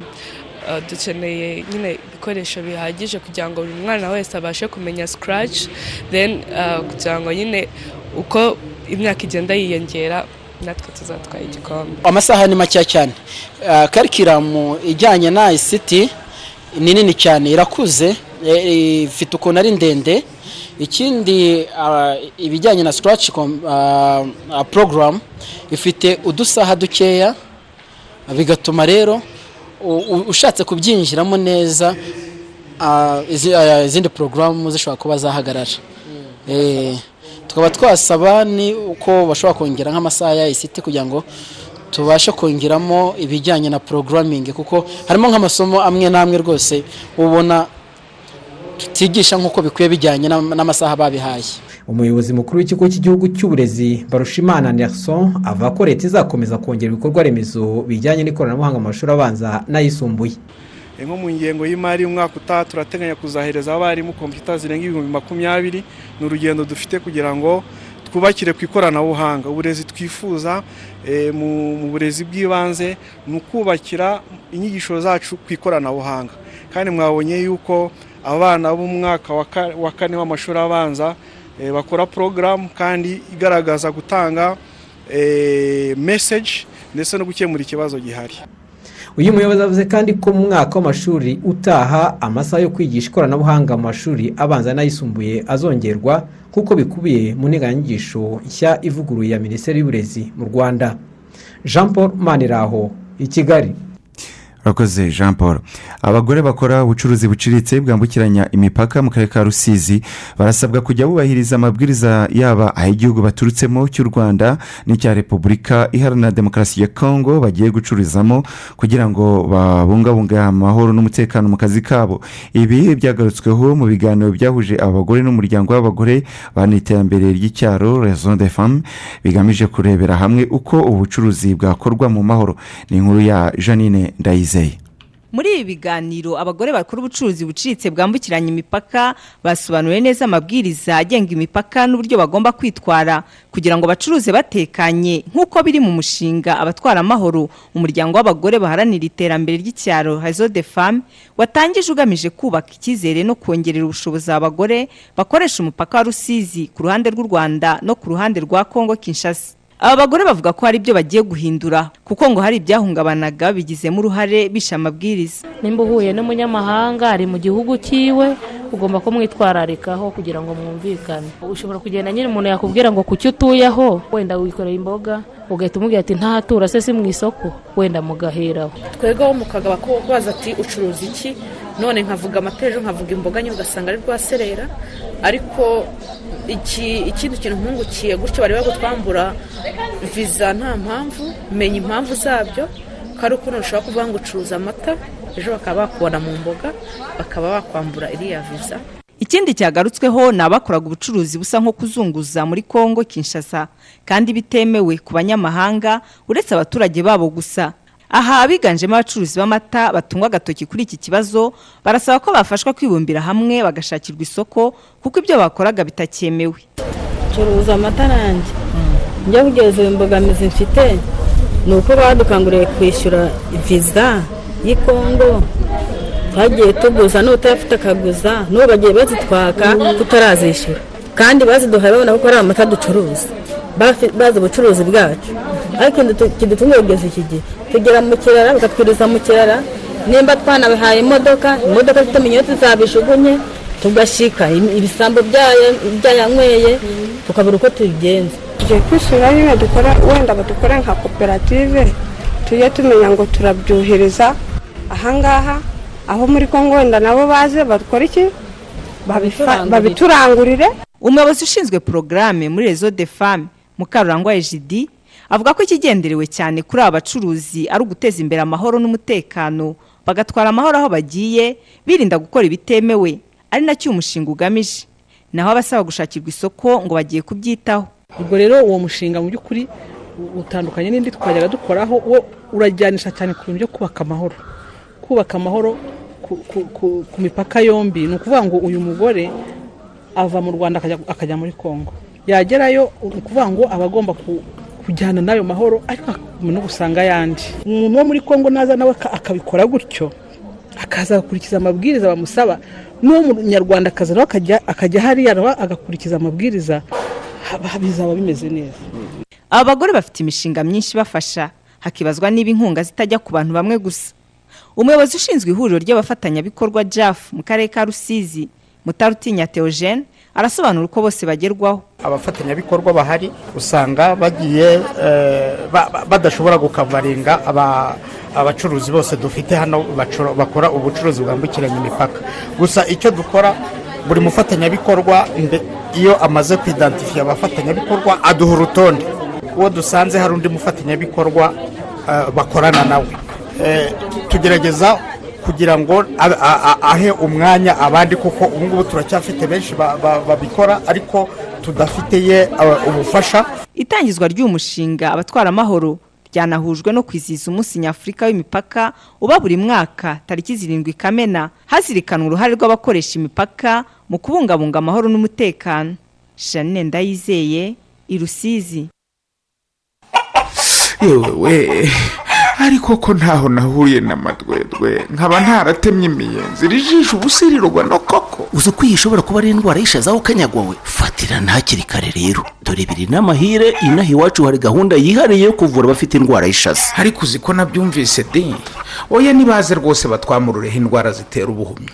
[SPEAKER 26] Uh, dukeneye nyine ibikoresho bihagije kugira ngo buri mwana wese abashe kumenya scratch then uh, kugira ngo nyine uko imyaka igenda yiyongera natwe tuzatwara igikombe.
[SPEAKER 27] Amasaha ni makeya cyane. Karikiramu ijyanye na ICT ni nini cyane irakuze eh, ifite ukuntu ari ndende. Ikindi ah, ibijyanye na scratch ah, ah, program ifite udusaha dukeya bigatuma rero ushatse kubyinjiramo neza izi- izindi porogaramu zishobora kuba zahagarara. Eh, tukaba twasaba ni uko bashobora kongera nk'amasaha ya ICT kugira ngo tubashe kongeramo ibijyanye na programming kuko harimo nk'amasomo amwe n'amwe rwose ubona tutigisha nk'uko bikwiye bijyanye n'am- n'amasaha babihaye.
[SPEAKER 23] Umuyobozi mukuru w'ikigo cy'igihugu cy'uburezi barushimana nelson avuga ko leta izakomeza kongera ibikorwa remezo bijyanye n'ikoranabuhanga mu mashuri abanza n'ayisumbuye.
[SPEAKER 28] Nko mu ngengo y'imari y'umwaka utaha turateganya kuzahereza abarimu kompiyuta zirenga ibihumbi makumyabiri ni urugendo dufite kugira ngo twubakire ku ikoranabuhanga. Uburezi twifuza eh, mu burezi bw'ibanze ni ukubakira inyigisho zacu ku ikoranabuhanga. Kandi mwabonye yuko abana b'umwaka wa ka- wa kane w'amashuri abanza eh, bakora porogaramu kandi igaragaza gutanga meseji ndetse no gukemura ikibazo gihari.
[SPEAKER 23] Uyu muyobozi avuze kandi ko mu mwaka w'amashuri utaha amasaha yo kwigisha ikoranabuhanga mu mashuri abanza n'ayisumbuye azongerwa nk'uko bikubiye mu nteganyanyigisho nshya ivuguruye ya minisiteri y'uburezi mu rwanda. Jean paul maniraho i kigali.
[SPEAKER 1] Urakoze jean paul. Abagore bakora ubucuruzi buciriritse bwambukiranya imipaka mu karere ka rusizi barasabwa kujya bubahiriza amabwiriza yaba ay'igihugu baturutsemo cy'u rwanda n'icya repubulika iharanira demokarasi ya kongo bagiye gucururizamo kugira ngo babungabunge amahoro n'umutekano mu kazi kabo. Ibi byagarutsweho mu biganiro byahuje abagore n'umuryango w'abagore bana iterambere ry'icyaro rezo de femme bigamije kurebera hamwe uko ubucuruzi bwakorwa mu mahoro. Ni inkuru ya janine ndayizeye
[SPEAKER 29] muri ibi biganiro abagore bakora ubucuruzi buciriritse bwambukiranya imipaka basobanuriwe neza amabwiriza agenga imipaka n'uburyo bagomba kwitwara kugira ngo bacuruze batekanye nk'uko biri mu mushinga abatwara amahoro umuryango w'abagore baharanira iterambere ry'icyaro hazo de femme watangije ugamije kubaka icyizere no kongerera ubushobozi abagore bakoresha umupaka wa rusizi ku ruhande rw'u rwanda no ku ruhande rwa kongo kinshasa. Aba bagore bavuga ko hari ibyo bagiye guhindura kuko ngo hari ibyahungabanaga bigizemo uruhare bishe amabwiriza.
[SPEAKER 30] Nimba uhuye n'umunyamahanga ari mu gihugu cyiwe ugomba kumwitwararikaho kugira ngo mwumvikane. Ushobora kugenda nyine umuntu yakubwira ngo kuki utuyeho? Wenda wikoreye imboga ugahita umubwira ati ntahatura se si mu isoko. Wenda mugaheraho.
[SPEAKER 31] Twebwe wo mu kagaba ko baza ati ucuruza iki? None nkavuga amatejo nkavuga imboga nyine ugasanga ari rwaserera ariko ikindi kintu nkungukiye gutyo bari bagutwambura viza nta mpamvu menya impamvu zabyo ko ari ukuntu ushobora kuvuga ngo ucuruza amata ejo bakaba bakubona mu mboga bakaba bakwambura iriya viza
[SPEAKER 29] ikindi cyagarutsweho ni abakoraga ubucuruzi busa nko kuzunguza muri kongo kinshasa kandi bitemewe ku banyamahanga uretse abaturage babo gusa. Aha biganjemo abacuruzi b'amata batungwa agatoki kuri iki kibazo barasaba ko bafashwa kwibumbira hamwe bagashakirwa isoko kuko ibyo bakoraga bitakemewe
[SPEAKER 32] curuza amata nanjye. Njya kugeza imbogamizi mfite ni uko badukanguriye kwishyura viza y'i kongo twagiye tuguza n'utayafite akaguza n'ubu bagiye bazitwaka tutarazishyura. Kandi baziduhaye babona ko ari amata ducuruza. Bazi ubucuruzi bwacu. Ariko kidutunga kugeza iki gihe. Tugera mu kirara bakatwiriza mu kirara. Nimba twanabihaye imodoka imodoka zifite minyoti zabishugunye tugashyika im- ibisambo byayanyweye tukabura uko tubigenza.
[SPEAKER 33] Tugiye kwishyura nyine dukora wenda badukore nka koperative
[SPEAKER 34] tujye tumenya ngo turabyuhiriza. Ahangaha aho muri kongo wenda nabo baze bakora iki? Babiturangurire.
[SPEAKER 29] umuyobozi ushinzwe porogaramu muri rezo de fame mukarurangwa ejidi avuga ko ikigenderewe cyane kuri aba bacuruzi ari uguteza imbere amahoro n'umutekano. Bagatwara amahoro aho bagiye birinda gukora ibitemewe. Ari na cyo uyu mushinga ugamije. Naho abasaba gushakirwa isoko ngo bagiye kubyitaho.
[SPEAKER 31] Ubwo rero uwo mushinga mu by'ukuri utandukanye n'indi twajyaga dukoraho wo urajyanisha cyane ku bintu byo kubaka amahoro. Kubaka amahoro ku, mipaka yombi ni ukuvuga ngo uyu mugore ava mu rwanda akajya, muri kongo. Yagerayo ni ukuvuga ngo aba agomba kujyana n'ayo mahoro ariko no gusanga ayandi. Umuntu wo muri kongo naza nawe aka- akabikora gutyo akaza agakurikiza amabwiriza bamusaba n'uwo munyarwandakazi nawe akajya hariya nawe agakurikiza amabwiriza bizaba bimeze neza.
[SPEAKER 29] Aba bagore bafite imishinga myinshi ibafasha hakibazwa niba inkunga zitajya ku bantu bamwe gusa. Umuyobozi ushinzwe ihuriro ry'abafatanyabikorwa jaf mu karere ka rusizi mutarutinya theogene arasobanura uko bose bagerwaho.
[SPEAKER 35] Abafatanyabikorwa bahari usanga bagiye eh, ba- ba- badashobora gukavaringa aba- abacuruzi bose dufite hano bakora ubucuruzi bwambukiranya imipaka. Gusa icyo dukora buri mufatanyabikorwa iyo amaze kwidantifiya abafatanyabikorwa aduha urutonde. Uwo dusanze hari undi mufatanyabikorwa eh, bakorana nawe. Eh, tugerageza kugira ngo ahe umwanya abandi kuko ubu ngubu turacyafite benshi ba- ba- babikora ariko tudafiteye uh, ubufasha.
[SPEAKER 29] Itangizwa ry'uyu mushinga abatwara amahoro ryanahujwe no kwizihiza umunsi nyafurika w'imipaka uba buri mwaka tariki zirindwi kamena. Hazirikanwa uruhare rw'abakoresha imipaka mu kubungabunga amahoro n'umutekano. Janine ndayizeye i rusizi.
[SPEAKER 36] Yewe we. Ariko ko ntaho nahuriye n'amadwedwe nkaba ntaratemye imiyenzi. Rijisho ubusirirwa no koko
[SPEAKER 21] uzi ko iyi ishobora kuba ari indwara y'ishazaho kanyagwa we fatirana hakiri kare rero. Dore biri n'amahire inaha iwacu hari gahunda yihariye yo kuvura abafite indwara y'ishaza
[SPEAKER 19] ariko uzi ko nabyumvise de oya nibaze rwose batwamurureho indwara zitera ubuhumyi.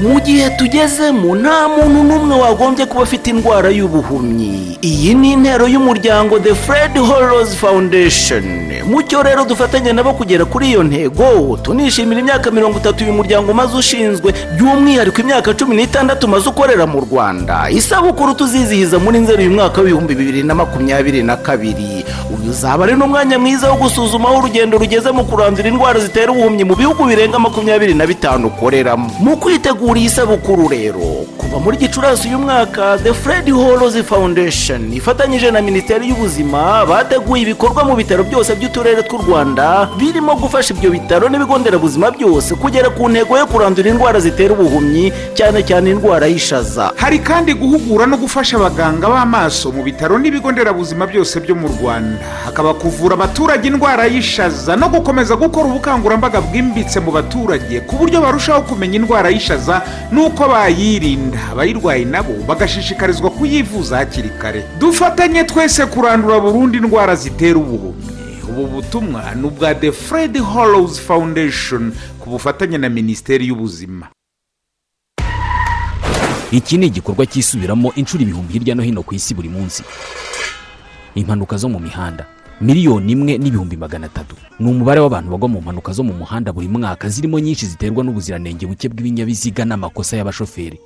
[SPEAKER 21] Mu gihe tugezemo nta muntu n'umwe wagombye kuba afite indwara y'ubuhumyi. Iyi ni intero y'umuryango the fred horrors foundation. Mucyo rero dufatanya nabo kugera kuri iyo ntego tunishimira imyaka mirongo itatu uyu muryango umaze ushinzwe by'umwihariko imyaka cumi n'itandatu umaze ukorera mu rwanda. Isabukuru tuzizihiza muri nzeri uyu mwaka w'ibihumbi bibiri na makumyabiri na kabiri. Uyu uzaba ari n'umwanya mwiza wo gusuzuma aho urugendo rugeze mu kurandura indwara zitera ubuhumyi mu bihugu birenga makumyabiri na bitanu ukoreramo. Mu kwitegura iyi sabukuru rero kuva muri gicurasi uyu mwaka the fred horozi foundation ifatanyije na minisiteri y'ubuzima bateguye ibikorwa mu bitaro byose by'uturere tw'u rwanda birimo gufasha ibyo bitaro n'ibigo nderabuzima byose kugera ku ntego yo kurandura indwara zitera ubuhumyi cyane cyane indwara y'ishaza.
[SPEAKER 19] Hari kandi guhugura no gufasha abaganga b'amaso mu bitaro n'ibigo nderabuzima byose byo mu rwanda. Hakaba kuvura abaturage indwara y'ishaza no gukomeza gukora ubukangurambaga bwimbitse mu baturage ku buryo barushaho kumenya indwara y'ishaza n'uko bayirinda abayirwaye nabo bagashishikarizwa kuyivuza hakiri kare. Dufatanye twese kurandura burundu indwara zitera ubuhumyi. Ubu butumwa ni ubwa the fred hollows foundation ku bufatanye na minisiteri y'ubuzima.
[SPEAKER 37] Iki ni igikorwa cyisubiramo inshuro ibihumbi hirya no hino ku isi buri munsi. Impanuka zo mu mihanda. Miliyoni imwe n'ibihumbi magana atatu. Ni umubare w'abantu bagwa mu mpanuka zo mu muhanda buri mwaka zirimo nyinshi ziterwa n'ubuziranenge buke bw'ibinyabiziga n'amakosa y'abashoferi.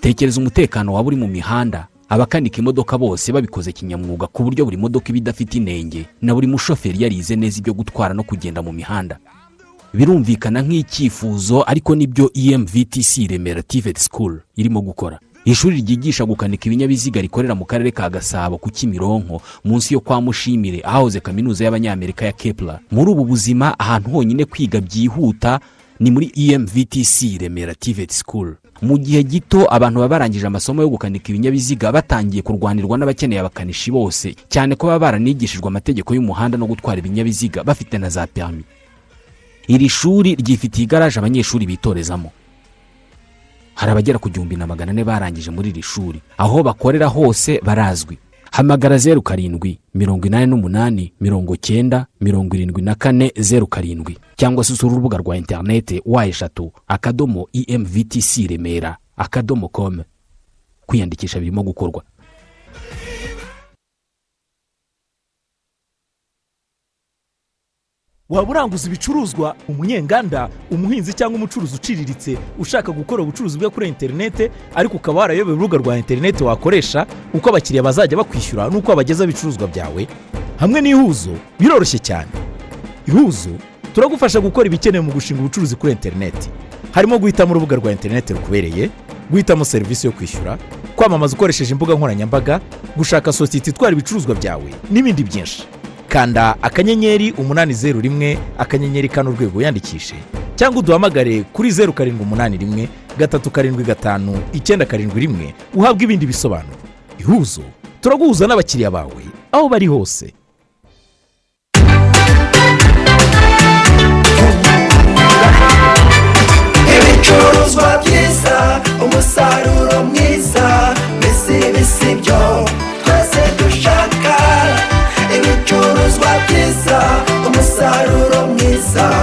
[SPEAKER 37] Tekereza umutekano waba uri mu mihanda. Abakanika imodoka bose babikoze kinyamwuga ku buryo buri modoka iba idafite inenge na buri mushoferi yarize neza ibyo gutwara no kugenda mu mihanda. Birumvikana nk'icyifuzo ariko ni byo emvtc remera tivet school irimo gukora. Ishuri ryigisha gukanika ibinyabiziga rikorera mu karere ka gasabo ku kimironko munsi yo kwa mushimire ahahoze kaminuza y'abanyamerika ya kepler. Muri ubu buzima ahantu honyine kwiga byihuta ni muri emvtc remera tivet school. Mu gihe gito abantu baba barangije amasomo yo gukanika ibinyabiziga batangiye kurwanirwa n'abakeneye abakanishi bose cyane ko baba baranigishijwe amategeko y'umuhanda no gutwara ibinyabiziga bafite na za perimi iri shuri ryifitiye igaraje abanyeshuri bitorezamo. Hari abagera ku gihumbi na magana ane barangije muri iri shuri. Aho bakorera hose barazwi. Hamagara zeru karindwi mirongo inani n'umunani mirongo cyenda mirongo irindwi na kane zeru karindwi. Cyangwa se usura urubuga rwa interinete wa eshatu akadomo emvtc remera akadomo com. Kwiyandikisha birimo gukorwa.
[SPEAKER 38] Waba uranguza ibicuruzwa umunyenganda umuhinzi cyangwa umucuruzi uciriritse ushaka gukora ubucuruzi bwe kuri interinete ariko ukaba warayobeye urubuga rwa interinete wakoresha uko abakiriya bazajya bakwishyura n'uko wabageza ibicuruzwa byawe. Hamwe n'ihuzo biroroshye cyane. Ihuzo turagufasha gukora ibikenewe mu gushinga ubucuruzi kuri interineti harimo guhitamo urubuga rwa interineti rukubereye guhitamo serivisi yo kwishyura kwamamaza ukoresheje imbuga nkoranyambaga gushaka sosiyete itwara ibicuruzwa byawe n'ibindi byinshi. Kanda akanyenyeri umunani zeru rimwe akanyenyeri kane urwego wiyandikishe cyangwa uduhamagare kuri zeru karindwi umunani rimwe gatatu karindwi gatanu icyenda karindwi rimwe uhabwe ibindi bisobanuro. Ihuzo turaguhuza n'abakiriya bawe aho bari hose.
[SPEAKER 39] Ibicuruzwa byiza umusaruro mwiza mbese bisi byo. Umusaruro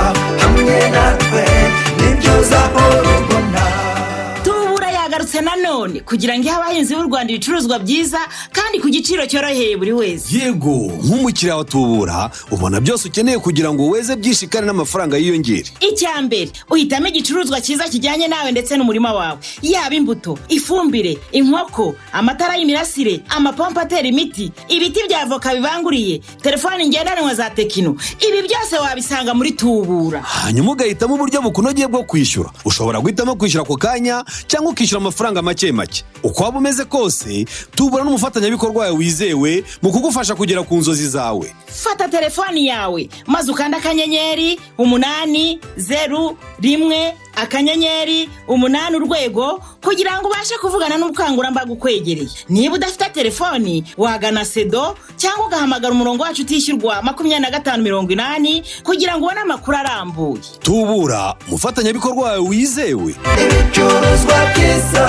[SPEAKER 40] kugira ngo ihe abahinzi b'u rwanda ibicuruzwa byiza kandi ku giciro cyoroheye buri wese.
[SPEAKER 22] Yego nk'umukiriya wa tubura ubona byose ukeneye kugira ngo weze byinshi kandi n'amafaranga yiyongere.
[SPEAKER 40] Icya mbere uhitamo igicuruzwa cyiza kijyanye nawe ndetse n'umurima wawe. Yaba imbuto ifumbire inkoko amatara y'imirasire amapompo atera imiti ibiti bya avoka bibanguriye telefoni ngendanwa za tekino. Ibi byose wabisanga muri tubura.
[SPEAKER 22] Hanyuma ugahitamo uburyo bukunogeye bwo kwishyura. Ushobora guhitamo kwishyura ako kanya cyangwa ukishyura amafaranga make make. Uko waba umeze kose tubura n'umufatanyabikorwa wawe wizewe mu kugufasha kugera ku nzozi zawe.
[SPEAKER 40] Fata telefoni yawe. Maze ukanda akanyenyeri umunani zeru rimwe akanyenyeri umunani urwego kugira ngo ubashe kuvugana n'ubukangurambaga ukwegereye. Niba udafite telefoni wagana sedo cyangwa ugahamagara umurongo wacu utishyurwa makumyabiri na gatanu mirongo inani kugira ngo ubone amakuru arambuye.
[SPEAKER 22] Tubura umufatanyabikorwa wawe wizewe.
[SPEAKER 39] Ibicuruzwa byiza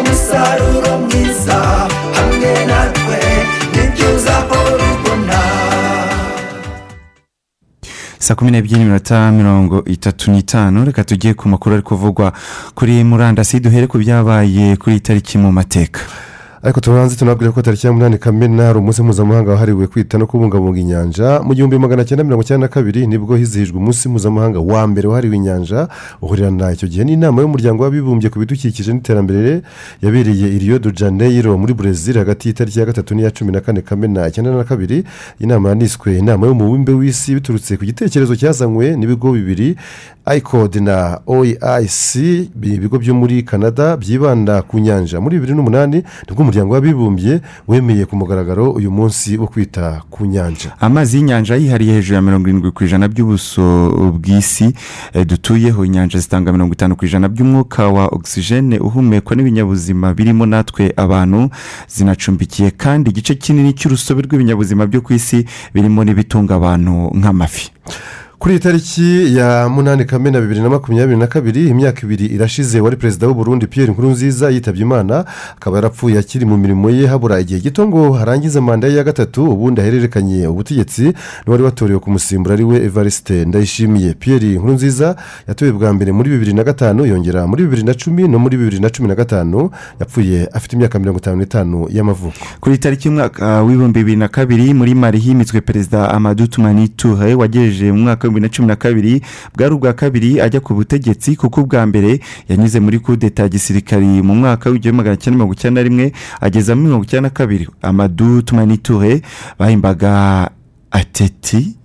[SPEAKER 39] umusaruro mwiza hamwe natwe ni byo ubona
[SPEAKER 1] saa kumi n'ebyiri n'iminota mirongo itatu n'itanu. Reka tujye ku makuru ari kuvugwa kuri murandasi. Duhere ku byabaye kuri iyi tariki mu mateka.
[SPEAKER 2] Ariko tubanze tunabwire ko tariki ya munani kamena hari umunsi mpuzamahanga wahariwe kwita no kubungabunga inyanja. Mu gihumbi magana cyenda mirongo icyenda na kabiri ni bwo hizihijwe umunsi mpuzamahanga wa mbere wahariwe inyanja uhurirana icyo gihe n'inama y'umuryango w'abibumbye ku bidukikije n'iterambere yabereye i rio de janeiro muri brezil hagati y'itariki ya gatatu n'iya cumi na kane kamena icyenda na kabiri. Inama yaniswe inama y'umubumbe w'isi biturutse ku gitekerezo cyazanywe n'ibigo bibiri icod na oic ibigo byo muri canada byibanda ku nyanja. Muri bibiri n'umunani ni bwo umuryango w'abibumbye wemeye ku mugaragaro uyu munsi wo kwita ku nyanja.
[SPEAKER 1] Amazi y'inyanja yihariye hejuru ya mirongo irindwi ku ijana by'ubuso bw'isi eh, dutuyeho inyanja zitanga mirongo itanu ku ijana by'umwuka wa ogisijene uhumekwa n'ibinyabuzima birimo natwe abantu zinacumbikiye kandi igice kinini cy'urusobe rw'ibinyabuzima byo ku isi birimo n'ibitunga abantu nk'amafi.
[SPEAKER 2] Kuri iyi tariki ya munani kamena bibiri na makumyabiri na kabiri imyaka ibiri irashize wari perezida w'u Burundi Pierre Nkurunziza yitabye imana akaba yarapfuye akiri mu mirimo ye habura igihe gito ngo harangize manda ye ya gatatu ubundi ahererekanye ubutegetsi n'uwari watorewe kumusimbura ari we evariste ndayishimiye. Pierre Nkurunziza yatowe bwa mbere muri bibiri na gatanu yongera muri bibiri na cumi no muri bibiri na cumi na gatanu yapfuye afite imyaka mirongo itanu n'itanu y'amavuko.
[SPEAKER 1] Kuri tariki y'umwaka w'ibihumbi bibiri na kabiri muri mari himitswe perezida amadu tumani tuhe wagejeje mu mwaka w'ibihumbi na cumi na kabiri bwari ubwa kabiri ajya ku butegetsi kuko ubwa mbere yanyuze muri kudeta gisirikari mu mwaka w'igihumbi magana cyenda mirongo icyenda na rimwe ageza muri mirongo icyenda na kabiri. Amadu tumani tuhe bahimbaga ateti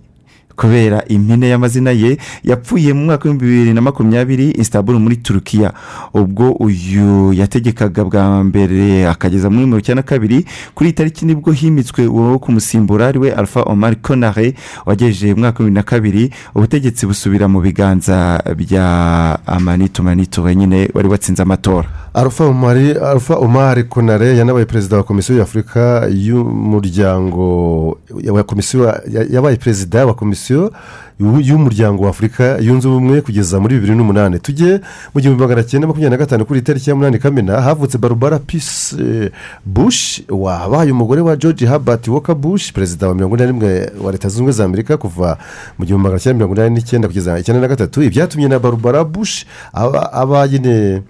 [SPEAKER 1] kubera impine y'amazina ye yapfuye mu mwaka w'ibihumbi bibiri na makumyabiri isitaburo muri turukiya ubwo uyu yategekaga bwa mbere akageza muri mirongo icyenda na kabiri kuri iyi tariki ni bwo himitswe uwo kumusimbura ari we alpha omar konare wagejeje mu mwaka wa na kabiri. Ubutegetsi busubira mu biganza bya amanito manito wenyine wari watsinze amatora.
[SPEAKER 2] Alpha omar konare yanabaye perezida wa komisiyo y'afurika y'umuryango yabaye perezida wa komisiyo y'umuryango wa afurika yunze ubumwe kugeza muri bibiri n'umunani. Tujye mu gihumbi magana cyenda makumyabiri na gatanu kuri itariki ya munani kamena havutse barubara pisi bush wabaye umugore wa george habert walker bush perezida wa mirongo ine na rimwe wa leta zunze ubumwe za amerika kuva mu gihumbi magana cyenda mirongo inani n'icyenda kugeza icyenda na gatatu. Ibyatumye na barubara bush aba nyine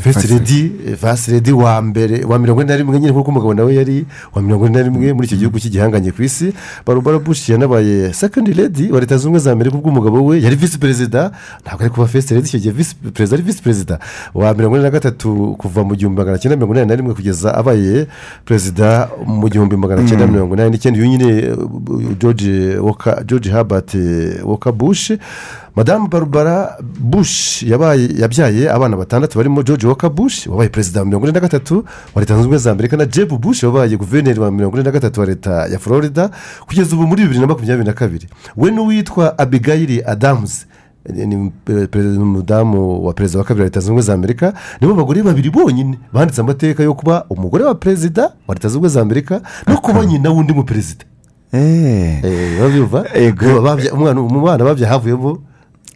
[SPEAKER 2] fesiti redi fasiti redi wa mbere wa mirongo ine na rimwe nyine nk'uko umugabo nawe yari wa mirongo ine na rimwe muri icyo gihugu cy'igihanganye ku isi. Barubara bushi yanabaye sekondi redi wa leta zunze ubumwe za amerika ubwo umugabo we yari visi perezida ntabwo ari kuba fesiti redi icyo gihe visi perezida ari visi perezida wa mirongo ine na gatatu kuva mu gihumbi magana cyenda mirongo inani na rimwe kugeza abaye perezida mu gihumbi magana cyenda mirongo inani n'icyenda. Uyu nyine uh, george george herbert woka bush. Madamu barbara bush yabaye yabyaye abana batandatu barimo george woka bush wabaye perezida wa mirongo ine na gatatu wa leta zunze ubumwe za amerika na jeb bush wabaye guverineri wa mirongo ine na gatatu wa leta ya florida kugeza ubu muri bibiri na makumyabiri na kabiri. We n'uwitwa abigayiri adamuzi ni umudamu wa perezida wa kabiri wa leta zunze ubumwe za amerika nibo bagore babiri bonyine banditse amateka yo kuba umugore wa perezida wa leta zunze ubumwe za amerika no kuba nyina w'undi muperezida. Babyumva Babya- umwana umwana babyaye havuyemo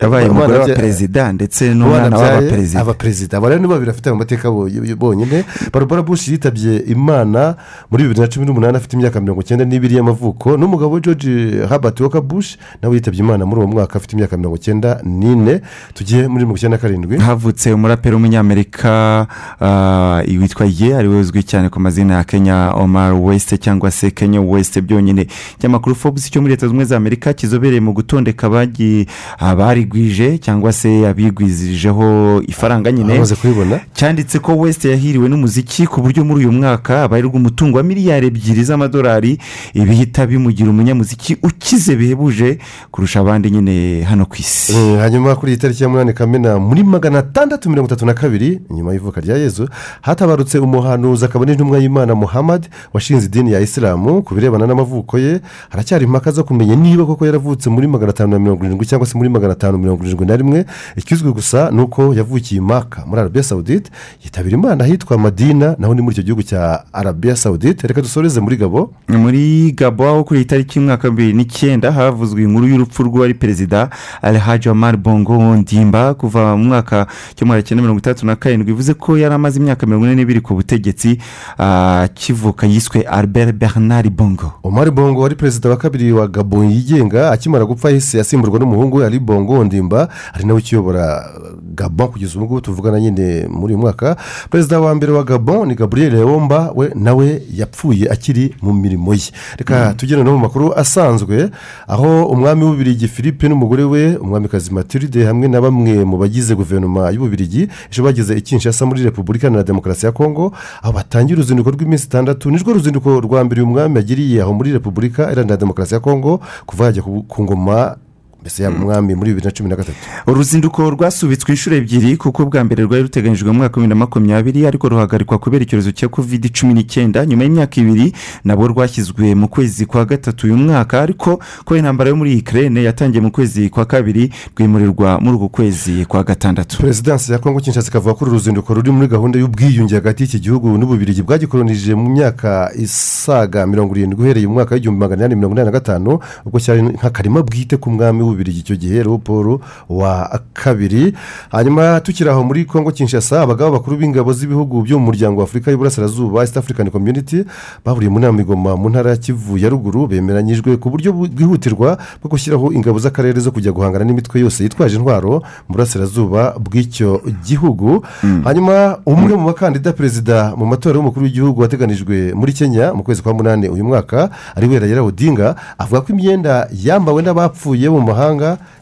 [SPEAKER 1] yabaye umugore wa perezida ndetse
[SPEAKER 2] umwana
[SPEAKER 1] n'umwana w'abaperezida
[SPEAKER 2] aba perezida. aba rero ni babiri bafite ayo mateka bo- bonyine. Barbara bush yitabye imana muri bibiri na cumi n'umunani afite imyaka mirongo icyenda n'ibiri y'amavuko. N'umugabo we george herbert woka bush nawe yitabye imana muri uwo mwaka afite imyaka mirongo icyenda n'ine. Tugiye muri mirongo icyenda na karindwi.
[SPEAKER 1] Havutse umuraperi w'umunyamerika ah, witwa ye ari we uzwi cyane ku mazina ya kenya omar west cyangwa se kenya west byonyine. Ikinyamakuru forbes cyo muri leta zunze ubumwe za amerika kizobereye mu gutondeka abagi- abarigwije cyangwa se abigwizirijeho ifaranga nyine. Cyanditse ko west yahiriwe n'umuziki ku buryo muri uyu mwaka abarirwa umutungo wa miliyari ebyiri z'amadolari ibihita bimugira umunyamuziki ukize bihebuje kurusha abandi nyine hano ku isi.
[SPEAKER 2] Eh, hanyuma kuri iyi tariki ya munani kamena muri magana atandatu mirongo itatu na kabiri nyuma y'ivuka rya yezu hatabarutse umuhanuzi akaba n'intumwa y'imana muhammad washinze idini ya isilamu ku birebana n'amavuko ye haracyari impaka zo kumenya niba koko yaravutse muri magana atanu na mirongo irindwi cyangwa se muri magana atanu mirongo irindwi na rimwe ikizwi gusa ni uko yavukiye maka muri arabiya sawudite yitabira imana ahitwa madina naho ni muri icyo gihugu cya arabiya sawudite reka dusoreze muri gabo
[SPEAKER 1] muri gabo aho kuri iyi tariki y'umwaka wa bibiri n'icyenda havuzwe inkuru y'urupfu rw'uwari perezida alhaji omar bongo ndimba kuva mu mwaka w'igihumbi cyenda mirongo itandatu na karindwi. Bivuze ko yari amaze imyaka mirongo ine n'ibiri ku butegetsi ah, akivuka yiswe albert bernard bongo.
[SPEAKER 2] Omar bongo wari perezida wa kabiri wa gabo yigenga akimara gupfa yahise asimburwa n'umuhungu we ari bongo ndimba ari nawe ukiyobora gabo kugeza ubu ngubu tuvugana nyine muri uyu mwaka. Perezida wa mbere wa gabo ni gabriel leomba we nawe yapfuye akiri mu mirimo ye. Reka tugere no mu makuru asanzwe aho umwami w'ububirigi philippe n'umugore we umwamikazi matilde hamwe na bamwe mu bagize guverinoma y'ububirigi ejo bageze i kinshasa muri repubulika iharanira demokarasi ya kongo aho batangira uruzinduko rw'iminsi itandatu. Nirwo ruzinduko rwa mbere uyu mwami yagiriye aho muri repubulika iharanira demokarasi ya kongo kuva yajya ku ngoma mbese yaba umwami muri bibiri na cumi na gatatu?
[SPEAKER 1] Uruzinduko rwasubitswe inshuro ebyiri kuko bwa mbere rwari ruteganyijwe mu mwaka wa bibiri na makumyabiri ariko ruhagarikwa kubera icyorezo cya covid cumi n'icyenda. Nyuma y'imyaka ibiri nabwo rwashyizwe mu kwezi kwa gatatu uyu mwaka ariko kubera intambara yo muri ikirere yatangiye mu kwezi kwa kabiri rwimurirwa muri uku kwezi kwa gatandatu.
[SPEAKER 2] Perezidansi ya kongo kinshasa ikavuga ko uru ruzinduko ruri muri gahunda y'ubwiyunge hagati y'iki gihugu n'ububirigi bwagikoronije mu myaka isaga mirongo irindwi uhereye mu mwaka w'igihumbi magana inani mirongo inani na gatanu ubwo cyari nk'akarima bwite k'umwami w'ububirigi icyo gihe leopold wa kabiri. Hanyuma tukiri aho muri kongo kinshasa abagabo bakuru b'ingabo z'ibihugu byo mu muryango wa afurika y'uburasirazuba east african community bahuriye mu nama igoma mu ntara ya kivu ya ruguru bemeranyijwe ku buryo bwihutirwa bwo gushyiraho ingabo z'akarere zo kujya guhangana n'imitwe yose yitwaje intwaro mu burasirazuba bw'icyo gihugu. Hanyuma umwe mu bakandida perezida mu matora y'umukuru w'igihugu wateganijwe muri kenya mu kwezi kwa munani uyu mwaka ari we rayira odinga avuga ko imyenda yambawe n'abapfuye mu mahanga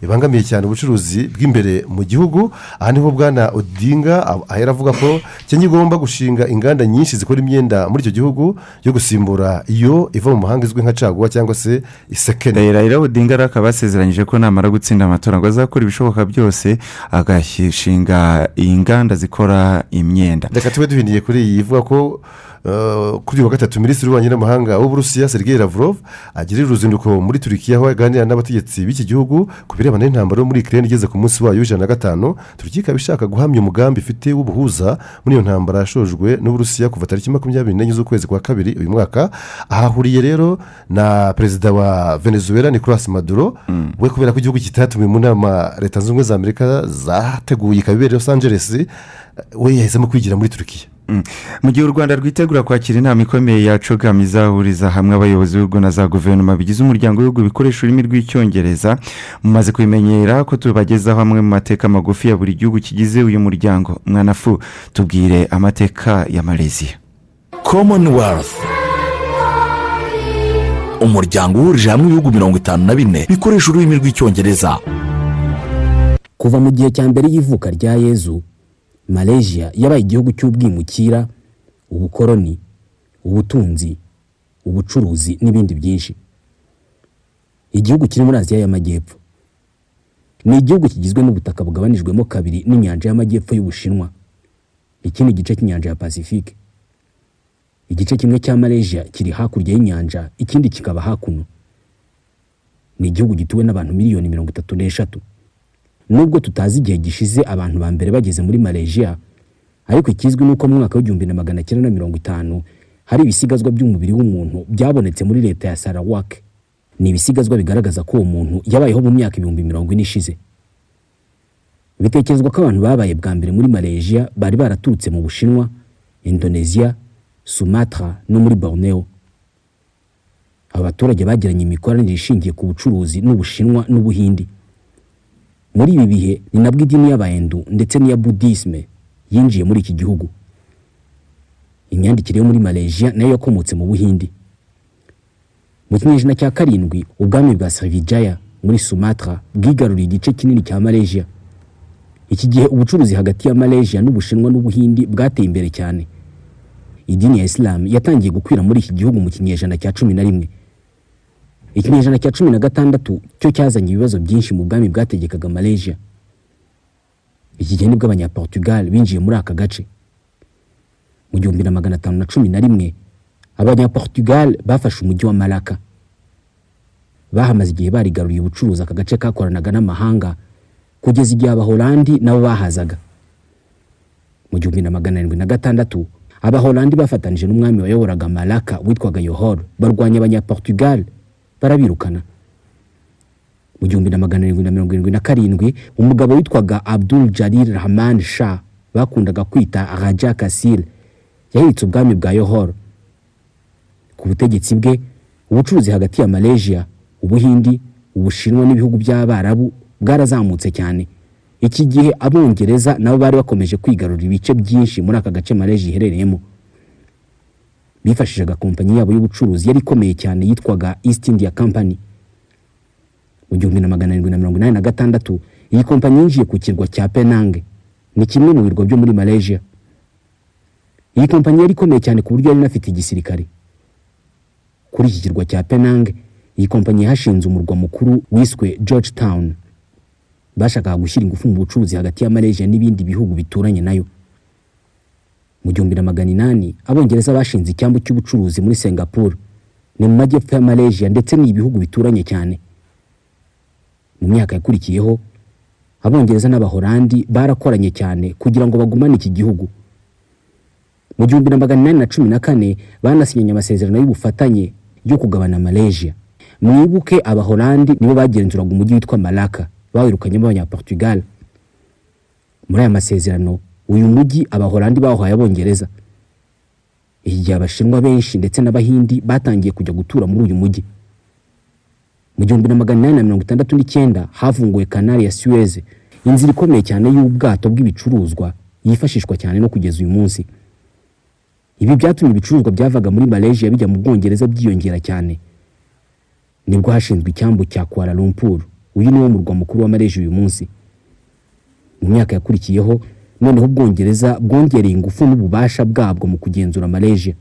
[SPEAKER 2] ibangamiye cyane ubucuruzi bw'imbere mu gihugu. Aha ni ho bwana odinga ahera avuga ko kenya igomba gushinga inganda nyinshi zikora imyenda muri icyo gihugu yo gusimbura iyo iva mu mahanga izwi nka caguwa cyangwa se isekene.
[SPEAKER 1] Rayira odinga rero akaba yasezeranyije ko namara gutsinda amatora ngo azakora ibishoboka byose agashinga inganda zikora imyenda.
[SPEAKER 2] Reka tube duhindiye kuri iyi ivuga ko kuri uyu wa gatatu minisitiri w'ububanyi n'amahanga w'uburusiya sergei lavrov agirira uruzinduko muri turikiya aho aganira n'abategetsi b'iki gihugu ku birebana n'intambaro yo muri ikirere igeze ku munsi wayo w'ijana na gatanu turikiya ikaba ishaka guhamya umugambi ifite w'ubuhuza muri iyo ntambara yashojwe n'uburusiya kuva tariki makumyabiri n'enye z'ukwezi kwa kabiri uyu mwaka ahahuriye rero na perezida wa venezuela nicolas maduro we kubera ko igihugu kitatumiwe mu nama leta zunze ubumwe za amerika zateguye ikaba ibereye los angeles we yahisemo kwigira muri turikiya
[SPEAKER 1] Mm. Mu gihe u rwanda rwitegura kwakira inama ikomeye ya cogam izahuriza hamwe abayobozi b'ibihugu na za guverinoma bigize umuryango w'ibihugu bikoresha ururimi rw'icyongereza mumaze kubimenyera ko tubagezaho amwe mu mateka magufi ya buri gihugu kigize uyu muryango. Mwanafu tubwire amateka ya malaysia.
[SPEAKER 41] Commonwealth. Umuryango uhurije hamwe ibihugu mirongo itanu na bine bikoresha ururimi rw'icyongereza.
[SPEAKER 37] Kuva mu gihe cya mbere y'ivuka rya yezu malaysia yabaye igihugu cy'ubwimukira ubukoroni ubutunzi ubucuruzi n'ibindi byinshi. Igihugu kiri muri aziya y'amajyepfo. Ni igihugu kigizwe n'ubutaka bugabanijwemo kabiri n'inyanja y'amajyepfo y'ubushinwa. Ikindi gice cy'inyanja ya pasifike igice kimwe cya malaysia kiri hakurya y'inyanja ikindi kikaba hakuno. Ni igihugu gituwe n'abantu miliyoni mirongo itatu n'eshatu. Nubwo tutazi igihe gishize abantu ba mbere bageze muri malaysia ariko ikizwi ni uko mu mwaka w'igihumbi na magana cyenda na mirongo itanu hari ibisigazwa by'umubiri w'umuntu byabonetse muri leta ya sarawak. Ni ibisigazwa bigaragaza ko uwo muntu yabayeho mu myaka ibihumbi mirongo ine ishize. Bitekerezwa ko abantu babaye bwa mbere muri malaysia bari baraturutse mu bushinwa indonesia sumatra no muri borneo. Aba baturage bagiranye imikoranire ishingiye ku bucuruzi n'ubushinwa n'ubuhindi. Muri ibi bihe ni nabwo idini y'abahindu ndetse n'iya budisme yinjiye muri iki gihugu. Imyandikire yo muri malaysia na yo yakomotse mu buhindi. Mu kinyejana cya karindwi ubwami bwa srivijaya muri sumatra bwigaruriye igice kinini cya malaysia. Iki gihe ubucuruzi hagati ya malaysia n'ubushinwa n'ubuhindi bwateye imbere cyane. Idini ya isilamu yatangiye gukwira muri iki gihugu mu kinyejana cya cumi na rimwe. Ikinyejana cya cumi na gatandatu cyo cyazanye ibibazo byinshi mu bwami bwategekaga malaysia. Iki gihe ni bwo abanyaportugal binjiye muri aka gace. Mu gihumbi na magana atanu na cumi na rimwe abanyaportugal bafashe umujyi wa malaka bahamaze igihe barigaruriye ubucuruzi aka gace kakoranaga n'amahanga kugeza igihe abahorandi nabo bahazaga. Mu gihumbi na magana arindwi na gatandatu abahorandi bafatanije n'umwami wayoboraga malaka witwaga yohor barwanya abanyaportugal barabirukana. Mu gihumbi na magana arindwi na mirongo irindwi na karindwi umugabo witwaga abdul jalil rahman shah bakundaga kwita raja kasil yahiritse ubwami bwa yohor. Ku butegetsi bwe ubucuruzi hagati ya malaysia ubuhindi ubushinwa n'ibihugu by'abarabu bwarazamutse cyane. Iki gihe abongereza nabo bari bakomeje kwigarurira ibice byinshi muri aka gace malaysia iherereyemo. Bifashishaga kompanyi yabo y'ubucuruzi yari ikomeye cyane yitwaga east india company. Mu gihumbi na magana arindwi na mirongo inani na gatandatu iyi kompanyi yinjiye ku kirwa cya penang. Ni kimwe mu birwa byo muri malaysia. Iyi kompanyi yari ikomeye cyane ku buryo yari inafite igisirikare. Kuri iki kirwa cya penang iyi kompanyi yahashinze umurwa mukuru wiswe george town bashakaga gushyira ingufu mu bucuruzi hagati ya malaysia n'ibindi bihugu bituranye na yo. Mu gihumbi na magana inani abongereza bashinze icyambu cy'ubucuruzi muri singapore. Ni mu majyepfo ya malaysia ndetse ni ibihugu bituranye cyane. Mu myaka yakurikiyeho abongereza n'abahorandi barakoranye cyane kugira ngo bagumane iki gihugu. Mu gihumbi na magana inani na cumi na kane banasinyanye amasezerano y'ubufatanye yo kugabana malaysia. Mwibuke abahorandi nibo bagenzuraga umujyi witwa malaka bawirukanyemo abanyaportugal. Muri aya masezerano uyu mujyi abahorandi bawuhaye abongereza. Iki gihe abashinwa benshi ndetse n'abahindi batangiye kujya gutura muri uyu mujyi mu gihumbi na magana inani na mirongo itandatu n'icyenda havunguwe kanari ya suez. Inzira ikomeye cyane y'ubwato bw'ibicuruzwa yifashishwa cyane no kugeza uyu munsi. Ibi byatumye ibicuruzwa byavaga muri malaysia bijya mu bwongereza byiyongera cyane. Nibwo hashinzwe icyambu cya kuala lumpur. Uyu niwo murwa mukuru wa malaysia uyu munsi. Mu myaka yakurikiyeho noneho ubwongereza bwongereye ingufu n'ububasha bwabwo mu kugenzura malaysia.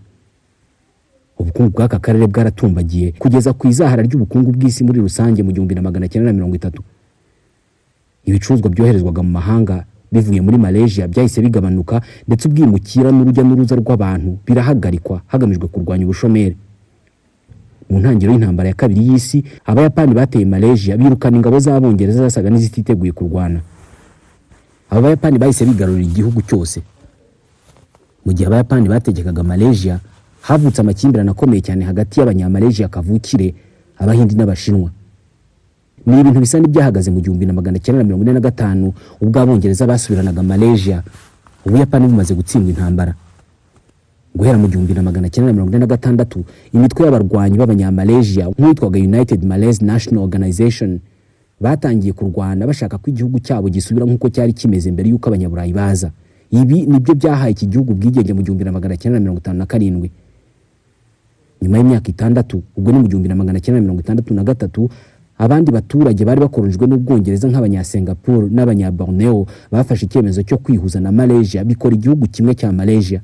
[SPEAKER 37] Ubukungu bw'aka karere bwaratumbagiye kugeza ku izahara ry'ubukungu bw'isi muri rusange mu gihumbi na magana cyenda na mirongo itatu. Ibicuruzwa byoherezwaga mu mahanga bivuye muri malaysia byahise bigabanuka ndetse ubwimukira n'urujya n'uruza rw'abantu birahagarikwa hagamijwe kurwanya ubushomeri. Mu ntangiriro y'intambara ya kabiri y'isi abayapani bateye malaysia birukana ingabo z'abongereza zasaga n'izititeguye kurwana. Aba bayapani bahise bigarurira igihugu cyose. Mu gihe abayapani bategekaga malaysia havutse amakimbirane akomeye cyane hagati y'abanyamalaysia kavukire abahindi n'abashinwa. Ni ibintu bisa n'ibyahagaze mu gihumbi na magana cyenda na mirongo ine na gatanu ubwo abongereza basubiranaga malaysia. Ubuyapani bumaze gutsindwa intambara. Guhera mu gihumbi na magana cyenda na mirongo ine na gatandatu imitwe y'abarwanyi b'abanyamalaysia nk'uwitwaga united malays national organization batangiye kurwana bashaka ko igihugu cyabo gisubira nk'uko cyari kimeze mbere y'uko abanyaburayi baza. Ibi ni byo byahaye iki gihugu ubwigenge mu gihumbi na magana cyenda na mirongo itanu na karindwi. Nyuma y'imyaka itandatu ubwo ni mu gihumbi na magana cyenda na mirongo itandatu na gatatu abandi baturage bari bakorojwe n'ubwongereza nk'abanyasingapore n'abanyaborneo bafashe icyemezo cyo kwihuza na malaysia bikora igihugu kimwe cya malaysia.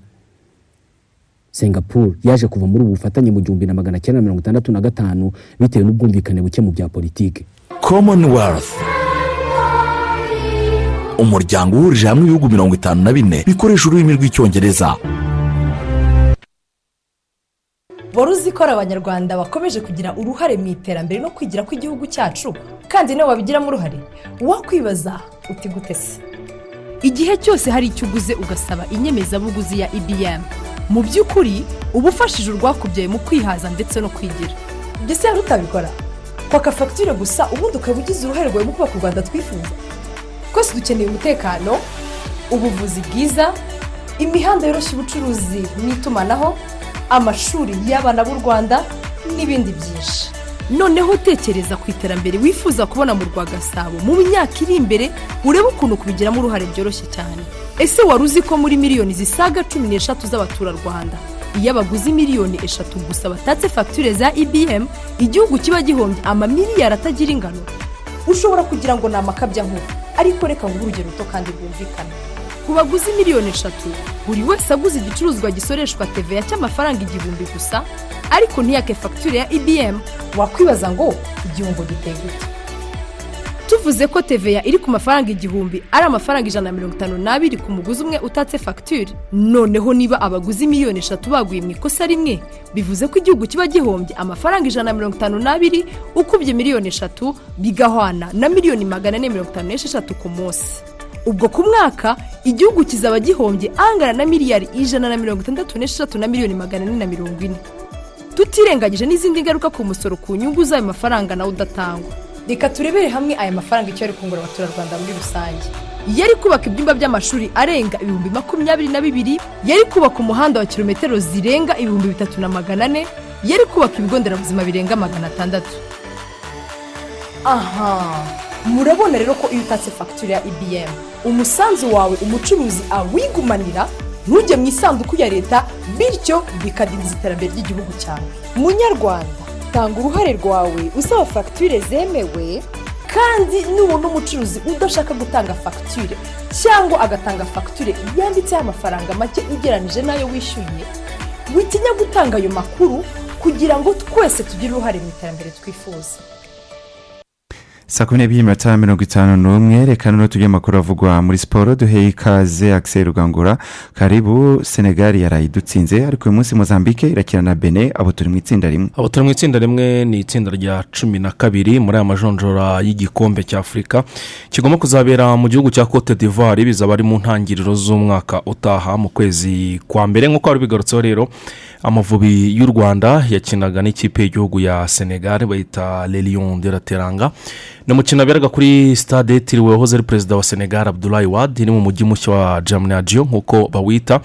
[SPEAKER 37] Singapore yaje kuva muri ubu bufatanye mu gihumbi na magana cyenda na mirongo itandatu na gatanu bitewe n'ubwumvikane buke mu bya politiki.
[SPEAKER 41] Commonwealth. Umuryango uhurije hamwe ibihugu mirongo itanu na bine bikoresha ururimi rw'icyongereza.
[SPEAKER 42] Wari uzi ko ari abanyarwanda bakomeje kugira uruhare mu iterambere no kwigira kw'igihugu cyacu? Kandi nawe wabigiramo uruhare? Wakwibaza uti gute se?
[SPEAKER 43] Igihe cyose hari icyo uguze ugasaba inyemezabuguzi ya ibm mu by'ukuri uba ufashije urwakubyaye mu kwihaza ndetse no kwigira.
[SPEAKER 42] Ibyo se yari utabikora? Kwaka fagitire gusa ubundi ukaba ugize uruhare rwawe mu kubaka u rwanda twifuza. Twese dukeneye umutekano ubuvuzi bwiza imihanda yoroshya ubucuruzi n'itumanaho amashuri y'abana b'u rwanda n'ibindi byinshi.
[SPEAKER 43] Noneho tekereza ku iterambere wifuza kubona mu rwa gasabo mu myaka iri imbere urebe ukuntu kubigiramo uruhare byoroshye cyane. Ese wari uzi ko muri miliyoni zisaga cumi n'eshatu z'abaturarwanda? Iyo abaguzi miliyoni eshatu gusa batatse fagitire za ibm igihugu kiba gihombye amamiliyari atagira ingano.
[SPEAKER 42] Ushobora kugira ngo ni amakabya nkuru ariko reka nguhe urugero ruto kandi rwumvikana
[SPEAKER 43] ku baguzi miliyoni eshatu buri wese aguze igicuruzwa gisoreshwa teveya cy'amafaranga igihumbi gusa ariko ntiyake fagitire ya ibm
[SPEAKER 42] wakwibaza ngo igihombo giteye gute?
[SPEAKER 43] Tuvuze ko teveya iri ku mafaranga igihumbi ari amafaranga ijana na mirongo itanu n'abiri ku muguzi umwe utatse fagitire noneho niba abaguzi miliyoni eshatu baguye mu ikosa rimwe bivuze ko igihugu kiba gihombye amafaranga ijana na mirongo itanu n'abiri ukubye miliyoni eshatu bigahwana na miliyoni magana ane mirongo itanu n'esheshatu ku munsi. Ubwo ku mwaka igihugu kizaba gihombye angana na miliyari ijana na mirongo itandatu n'esheshatu na miliyoni magana ane na mirongo ine. Tutirengagije n'izindi ngaruka ku musoro ku nyungu z'ayo mafaranga nawe udatangwa.
[SPEAKER 42] Reka turebere hamwe aya mafaranga icyo ari kungura abaturarwanda muri rusange.
[SPEAKER 43] Yari kubaka ibyumba by'amashuri arenga ibihumbi makumyabiri na bibiri yari kubaka umuhanda wa kilometero zirenga ibihumbi bitatu na magana ane yari kubaka ibigo nderabuzima birenga magana atandatu.
[SPEAKER 42] Aha murabona rero ko iyo utatse fagitire ya ibm umusanzu wawe umucuruzi awigumanira ntujye mu isanduku ya leta bityo bikadindiza iterambere ry'igihugu cyawe. Munyarwanda. Tanga uruhare rwawe usaba fagitire zemewe kandi nubona umucuruzi udashaka gutanga fagitire cyangwa agatanga fagitire yanditseho amafaranga make ugereranyije n'ayo wishyuye witinya gutanga ayo makuru kugira ngo twese tugire uruhare mu iterambere twifuza.
[SPEAKER 1] Saa kumi n'ebyiri minota mirongo itanu n'umwe. Reka noneho tujye amakuru avugwa muri siporo. Duheye ikaze akiseri rugangura. Karibu senegali yaraye idutsinze ariko uyu munsi mozambique irakina na bene abo turi mu itsinda rimwe.
[SPEAKER 44] Abo turi mu itsinda rimwe ni itsinda rya cumi na kabiri muri aya majonjora y'igikombe cya afurika kigomba kuzabera mu gihugu cya cote d'ivoire bizaba ari mu ntangiriro z'umwaka utaha mu kwezi kwa mbere. Nk'uko wari bigarutseho rero amavubi y'u rwanda yakinaga n'ikipe y'igihugu ya senegali bayita de la teranga. Ni umukino waberaga kuri stade yitiriwe wahoze ari perezida wa senegali abdulayi wadi iri mu mujyi mushya wa jamunadiyo nk'uko bawita.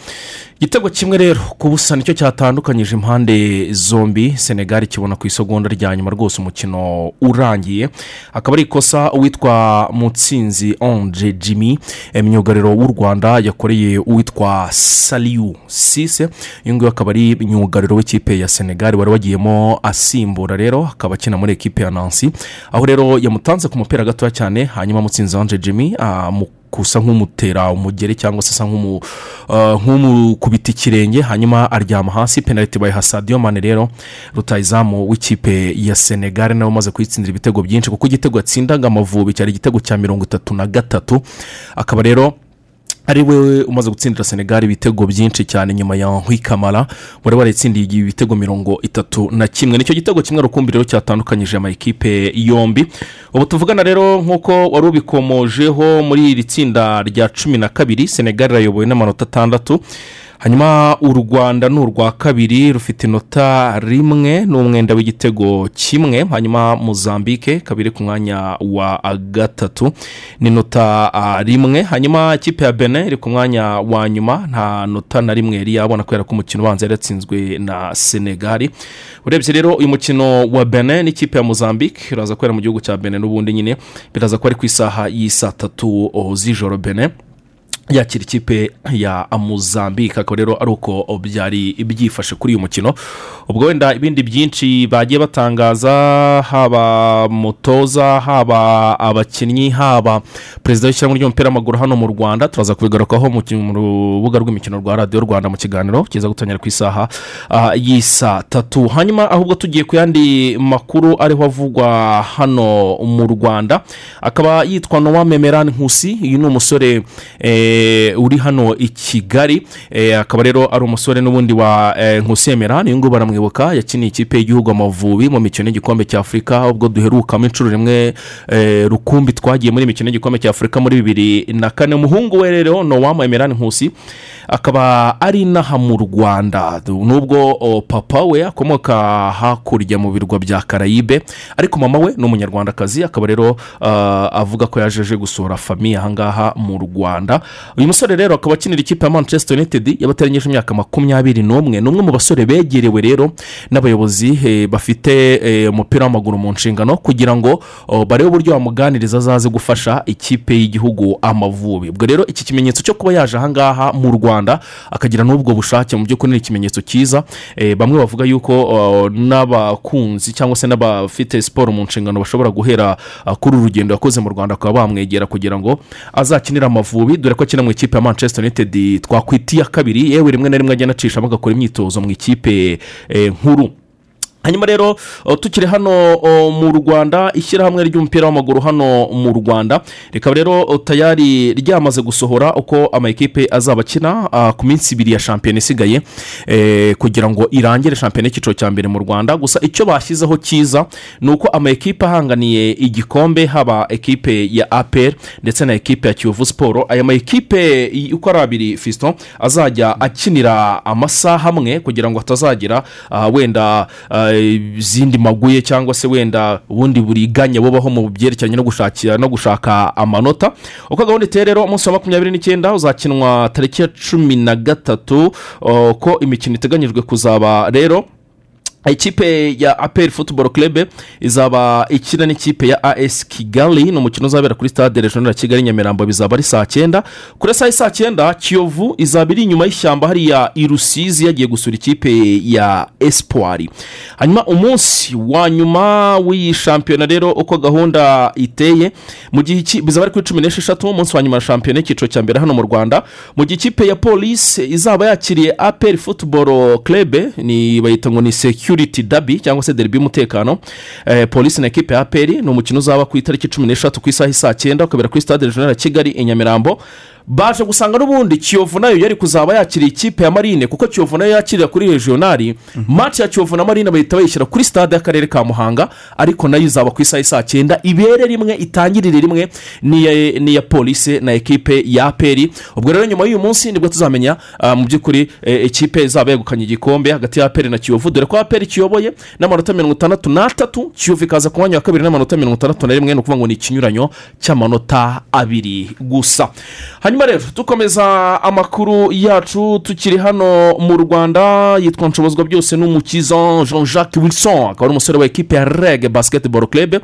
[SPEAKER 44] Igitego kimwe rero ku busa ni cyo cyatandukanyije impande zombi. Senegali kibona ku isegonda rya nyuma rwose umukino urangiye. Akaba ari ikosa uwitwa mutsinzi onje jimmy imyugariro w'u rwanda yakoreye uwitwa saliyu sise uyu nguyu akaba ari myugariro w'ikipe ya senegali wari wagiyemo asimbura rero akaba akina muri ekipe ya nansi aho rero yamutanze ku mupira gatoya cyane hanyuma mutsinzi onje jimmy kusa nk'umutera umugeri cyangwa se asa nk'umukubita ikirenge hanyuma aryama hasi penaliti bayiha sadiyo mane rero rutayizamu w'ikipe ya senegali nawe umaze kuyitsindira ibitego byinshi kuko igitego yatsindaga amavubi cyari igitego cya mirongo itatu na gatatu akaba rero ari we umaze gutsindira senegali ibitego byinshi cyane nyuma ya nkwikamara wari warayitsindiye ibitego mirongo itatu na kimwe. Nicyo gitego kimwe rukumbi rero cyatandukanyije amakipe yombi. Ubu tuvugana rero nk'uko wari ubikomojeho muri iri tsinda rya cumi na kabiri senegali irayobowe n'amanota atandatu. Hanyuma u rwanda ni urwa kabiri rufite inota rimwe n'umwenda w'igitego kimwe. Hanyuma muzambike kabiri ku mwanya wa gatatu n'inota ah, rimwe. Hanyuma ikipe ya bene iri ku mwanya wa nyuma nta nota na rimwe yari yabona kubera ko umukino ubanza yari yatsinzwe na senegali urebye rero uyu mukino wa bene n'ikipe ya muzambike uraza kubera mu gihugu cya bene n'ubundi nyine biraza kuba ari ku isaha y'i saa tatu z'ijoro bene yakira ikipe ya muzambike akaba rero ari uko byari byifashe kuri uyu mukino. Ubwo wenda ibindi byinshi bagiye batangaza haba mutoza haba abakinnyi haba perezida w'ishyirahamwe ry'umupira w'amaguru hano mu rwanda. Turaza kubigarukaho mu rubuga rw'imikino rwa radiyo rwanda mu kiganiro kiza gutangira ku isaha ah, y'i saa tatu. Hanyuma ahubwo tugiye ku yandi makuru ariho avugwa hano mu rwanda. Akaba yitwa nowa memerani nkusi. Uyu ni umusore eh, uri hano i kigali. Eh, akaba rero ari umusore n'ubundi wa eh, nkusi emerani uyu nguyu baramwibuka yakiniye ikipe y'igihugu amavubi mu mikino y'igikombe cya afurika. Ubwo duherukamo inshuro rimwe eh, rukumbi twagiye muri imikino y'igikombe cya afurika muri bibiri na kane. Umuhungu we rero nowa emerani nkusi akaba ari inaha mu rwanda. Nubwo papa we akomoka hakurya mu birwa bya karayibe ariko mama we ni umunyarwandakazi akaba rero avuga ko yajeje gusura famiye ahangaha mu rwanda. Uyu musore rero akaba akinira ikipe ya manchester united yabateranyije imyaka makumyabiri n'umwe. Ni umwe mu basore begerewe rero n'abayobozi bafite eh, umupira w'amaguru mu nshingano kugira ngo barebe uburyo bamuganiriza azaze gufasha ikipe y'igihugu amavubi. Ubwo rero iki kimenyetso cyo kuba yaje ahangaha mu rwanda akagira n'ubwo bushake. Mu by'ukuri ni ikimenyetso cyiza. Eh, bamwe bavuga yuko oh, n'abakunzi cyangwa se n'abafite siporo mu nshingano bashobora guhera ah, kuri uru rugendo yakoze mu rwanda bakaba bamwegera kugira ngo azakinire amavubi. Dore ko akina mu ikipe ya manchester united twakwita iya kabiri. Yewe rimwe na rimwe agenda acishamo agakora imyitozo mu ikipe eh, nkuru. Hanyuma rero o, tukiri hano o, mu rwanda ishyirahamwe ry'umupira w'amaguru hano mu rwanda. Rikaba rero o, tayari ryamaze gusohora uko amakipe azaba akina ku minsi ibiri ya shampiyona isigaye eh, kugira ngo irangire shampiyona y'icyiciro cya mbere mu rwanda. Gusa icyo bashyizeho cyiza ni uko amakipe ahanganiye igikombe haba ekipe ya apr ndetse na ekipe ya kiyovu siporo aya makipe uko ari abiri fisito azajya akinira amasaha amwe kugira ngo hatazagira wenda izindi maguye cyangwa se wenda ubundi buriganya bubaho mu byerekeranye no gushakira no gushaka amanota. Uko gahunda iteye rero umunsi wa makumyabiri n'icyenda uzakinwa tariki ya cumi na gatatu oh, ko imikino iteganyijwe kuzaba rero. Ikipe ya aperi futuboro kerebe izaba ikina n'ikipe ya as kigali. Ni umukino uzabera kuri stade regional ya kigali nyamirambo bizaba ari saa cyenda. Kuri saa saa cyenda kiyovu izaba iri inyuma y'ishyamba hariya i rusizi yagiye gusura ikipe ya esipuwari hanyuma umunsi wa nyuma w'iyi shampiyona rero uko gahunda iteye mu gihe bizaba ari kuri cumi n'esheshatu umunsi wa nyuma wa shampiyona y'icyiciro cya mbere hano mu rwanda. Mu gihe ikipe ya polisi izaba yakiriye aperi futuboro kerebe ni bayita ngo ni security dabi cyangwa se deribi y'umutekano eh, polisi na ekipe ya aperi ni umukino uzaba ku itariki cumi n'eshatu ku isaha isaa cyenda ukabera kuri stade ya kigali i nyamirambo. Baje gusanga n'ubundi kiyovu na yo yari kuzaba yakiriye ikipe ya marine kuko kiyovu na yo yakirira kuri regionali match ya kiyovu na marine bahita bayishyira kuri stade y'akarere ka muhanga ariko na yo izaba ku isaha isaa cyenda. Ibere rimwe itangirire rimwe n'iya n'iya polisi na ekipe ya aperi ubwo rero nyuma y'uyu munsi ni bwo tuzamenya ah, mu by'ukuri eh, ikipe izaba yegukanye igikombe hagati ya aperi na kiyovu. Dore ko aperi kiyoboye n'amanota mirongo itandatu n'atatu kiyovu ikaza ku mwanya wa kabiri n'amanota mirongo itandatu na rimwe ni ukuvuga ngo ni ikinyuranyo cy'amanota abiri gusa. Hanyuma rero dukomeza amakuru yacu tukiri hano mu rwanda yitwa nshobozwa byose n'umukiza jean jacques wilson akaba ari umusore wa ekipe ya reg basketball club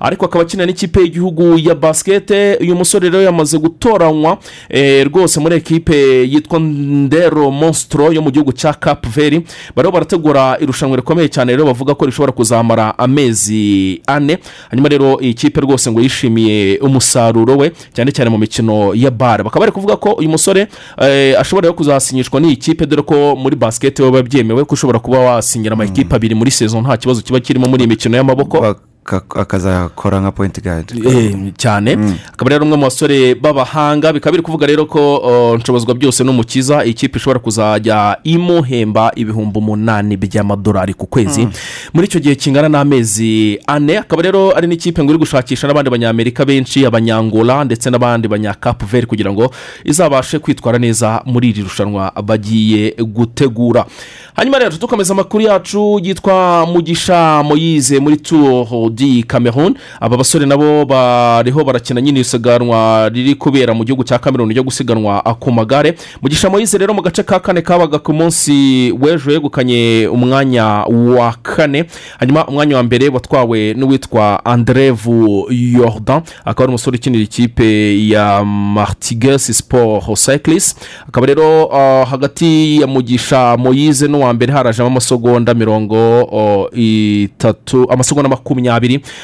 [SPEAKER 44] ariko akaba akina n'ikipe y'igihugu ya basikete uyu musore rero yamaze gutoranywa eh, rwose muri ekipe yitwa ndero monstro yo mu gihugu cya cap veri bariho barategura irushanwa rikomeye cyane rero bavuga ko rishobora kuzamara amezi ane. Hanyuma rero iyi kipe rwose ngo yishimiye umusaruro we cyane cyane mu mikino ya bare bakaba bari kuvuga ko uyu musore eh, ashobora kuzasinyishwa n'iyi kipe dore ko muri basikete biba byemewe ko ushobora kuba wasinyira amakipe abiri muri sezo nta kibazo kiba kirimo muri iyi mikino y'amaboko.
[SPEAKER 1] Akazakora nka pointi gadi
[SPEAKER 44] Eh, cyane. Akaba rero umwe mu basore b'abahanga bikaba biri kuvuga rero ko nshobozwa byose n'umukiza ikipe ishobora kuzajya imuhemba ibihumbi umunani by'amadolari ku kwezi.
[SPEAKER 45] Mm.
[SPEAKER 44] muri icyo gihe kingana n'amezi ane akaba rero ari n'ikipe ngo iri gushakisha n'abandi banyamerika benshi abanyangola ndetse n'abandi banyakapuveri kugira ngo izabashe kwitwara neza muri iri rushanwa bagiye gutegura. Hanyuma rero dukomeza amakuru yacu yitwa mugisha moyize muri turu di cameroon. Aba basore nabo bariho barakina nyine isiganwa riri kubera mu gihugu cya cameroon ryo gusiganwa ku magare. Mugisha moyize rero mu gace ka kane kabaga ku munsi w'ejo yegukanye umwanya wa kane. Hanyuma umwanya wa mbere watwawe n'uwitwa andrevu yordan akaba ari umusore ukinira ikipe ya martigesi siporo cyclis akaba rero uh, hagati ya mugisha moyize n'uwa mbere harajemo amasegonda mirongo uh, itatu amasegonda makumyabiri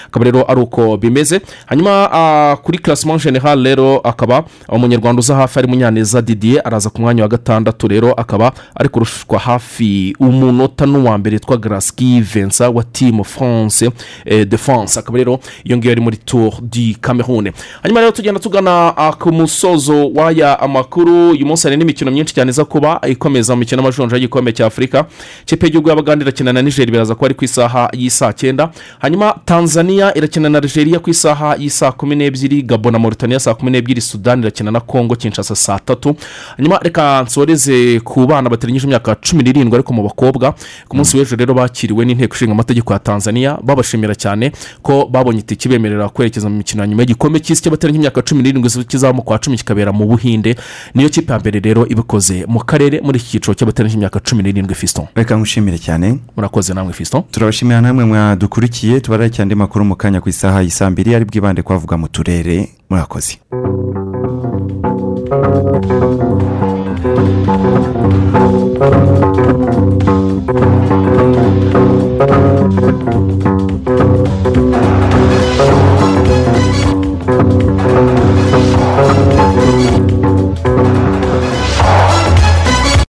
[SPEAKER 44] akaba rero ari uko bimeze. Hanyuma uh, kuri classement general rero akaba umunyarwanda uza hafi ari munyaneza didier araza ku mwanya wa gatandatu rero akaba ari kurushwa hafi umunota n'uwa mbere yitwa garasiki vensa wa timu france eh, de france. Akaba rero iyo ngiyo ari muri tour di cameroon hanyuma rero tugenda tugana ah, ku musozo w'aya amakuru. Uyu munsi hari n'imikino myinshi cyane iza kuba ikomeza mu mikino y'amajonjora y'igikombe cya afurika ikipe y'igihugu y'abagande irakina na nigeria biraza kuba ari ku isaha y'isaa cyenda. Hanyuma tanzania irakina na nigeria ku isaha y'isaa kumi n'ebyiri gabo na mauritania saa kumi n'ebyiri sudani irakina na kongo kinshasa saa tatu. Hanyuma reka nsoreze ku bana bateranyije imyaka cumi n'irindwi ariko mu bakobwa. Ku munsi w'ejo rero bakiriwe n'inteko ishinga amategeko ya tanzania. Babashimira cyane ko babonye itike ibemerera kwerekeza mu mikino ya nyuma y'igikombe cy'isi cy'abateranyije imyaka cumi n'irindwi kizaba mu kwa cumi kikabera mu buhinde. Niyo kipe ya mbere rero ibikoze mu karere muri iki cyiciro cy'abateranyije imyaka cumi n'irindwi fiston.
[SPEAKER 1] Reka ngushimire cyane.
[SPEAKER 44] Murakoze namwe fiston.
[SPEAKER 1] Turabashimira namwe mwadukurikiye akurikira andi makuru mu kanya ku isaha y'isambiri ari bwibande kuhavuga mu turere murakoze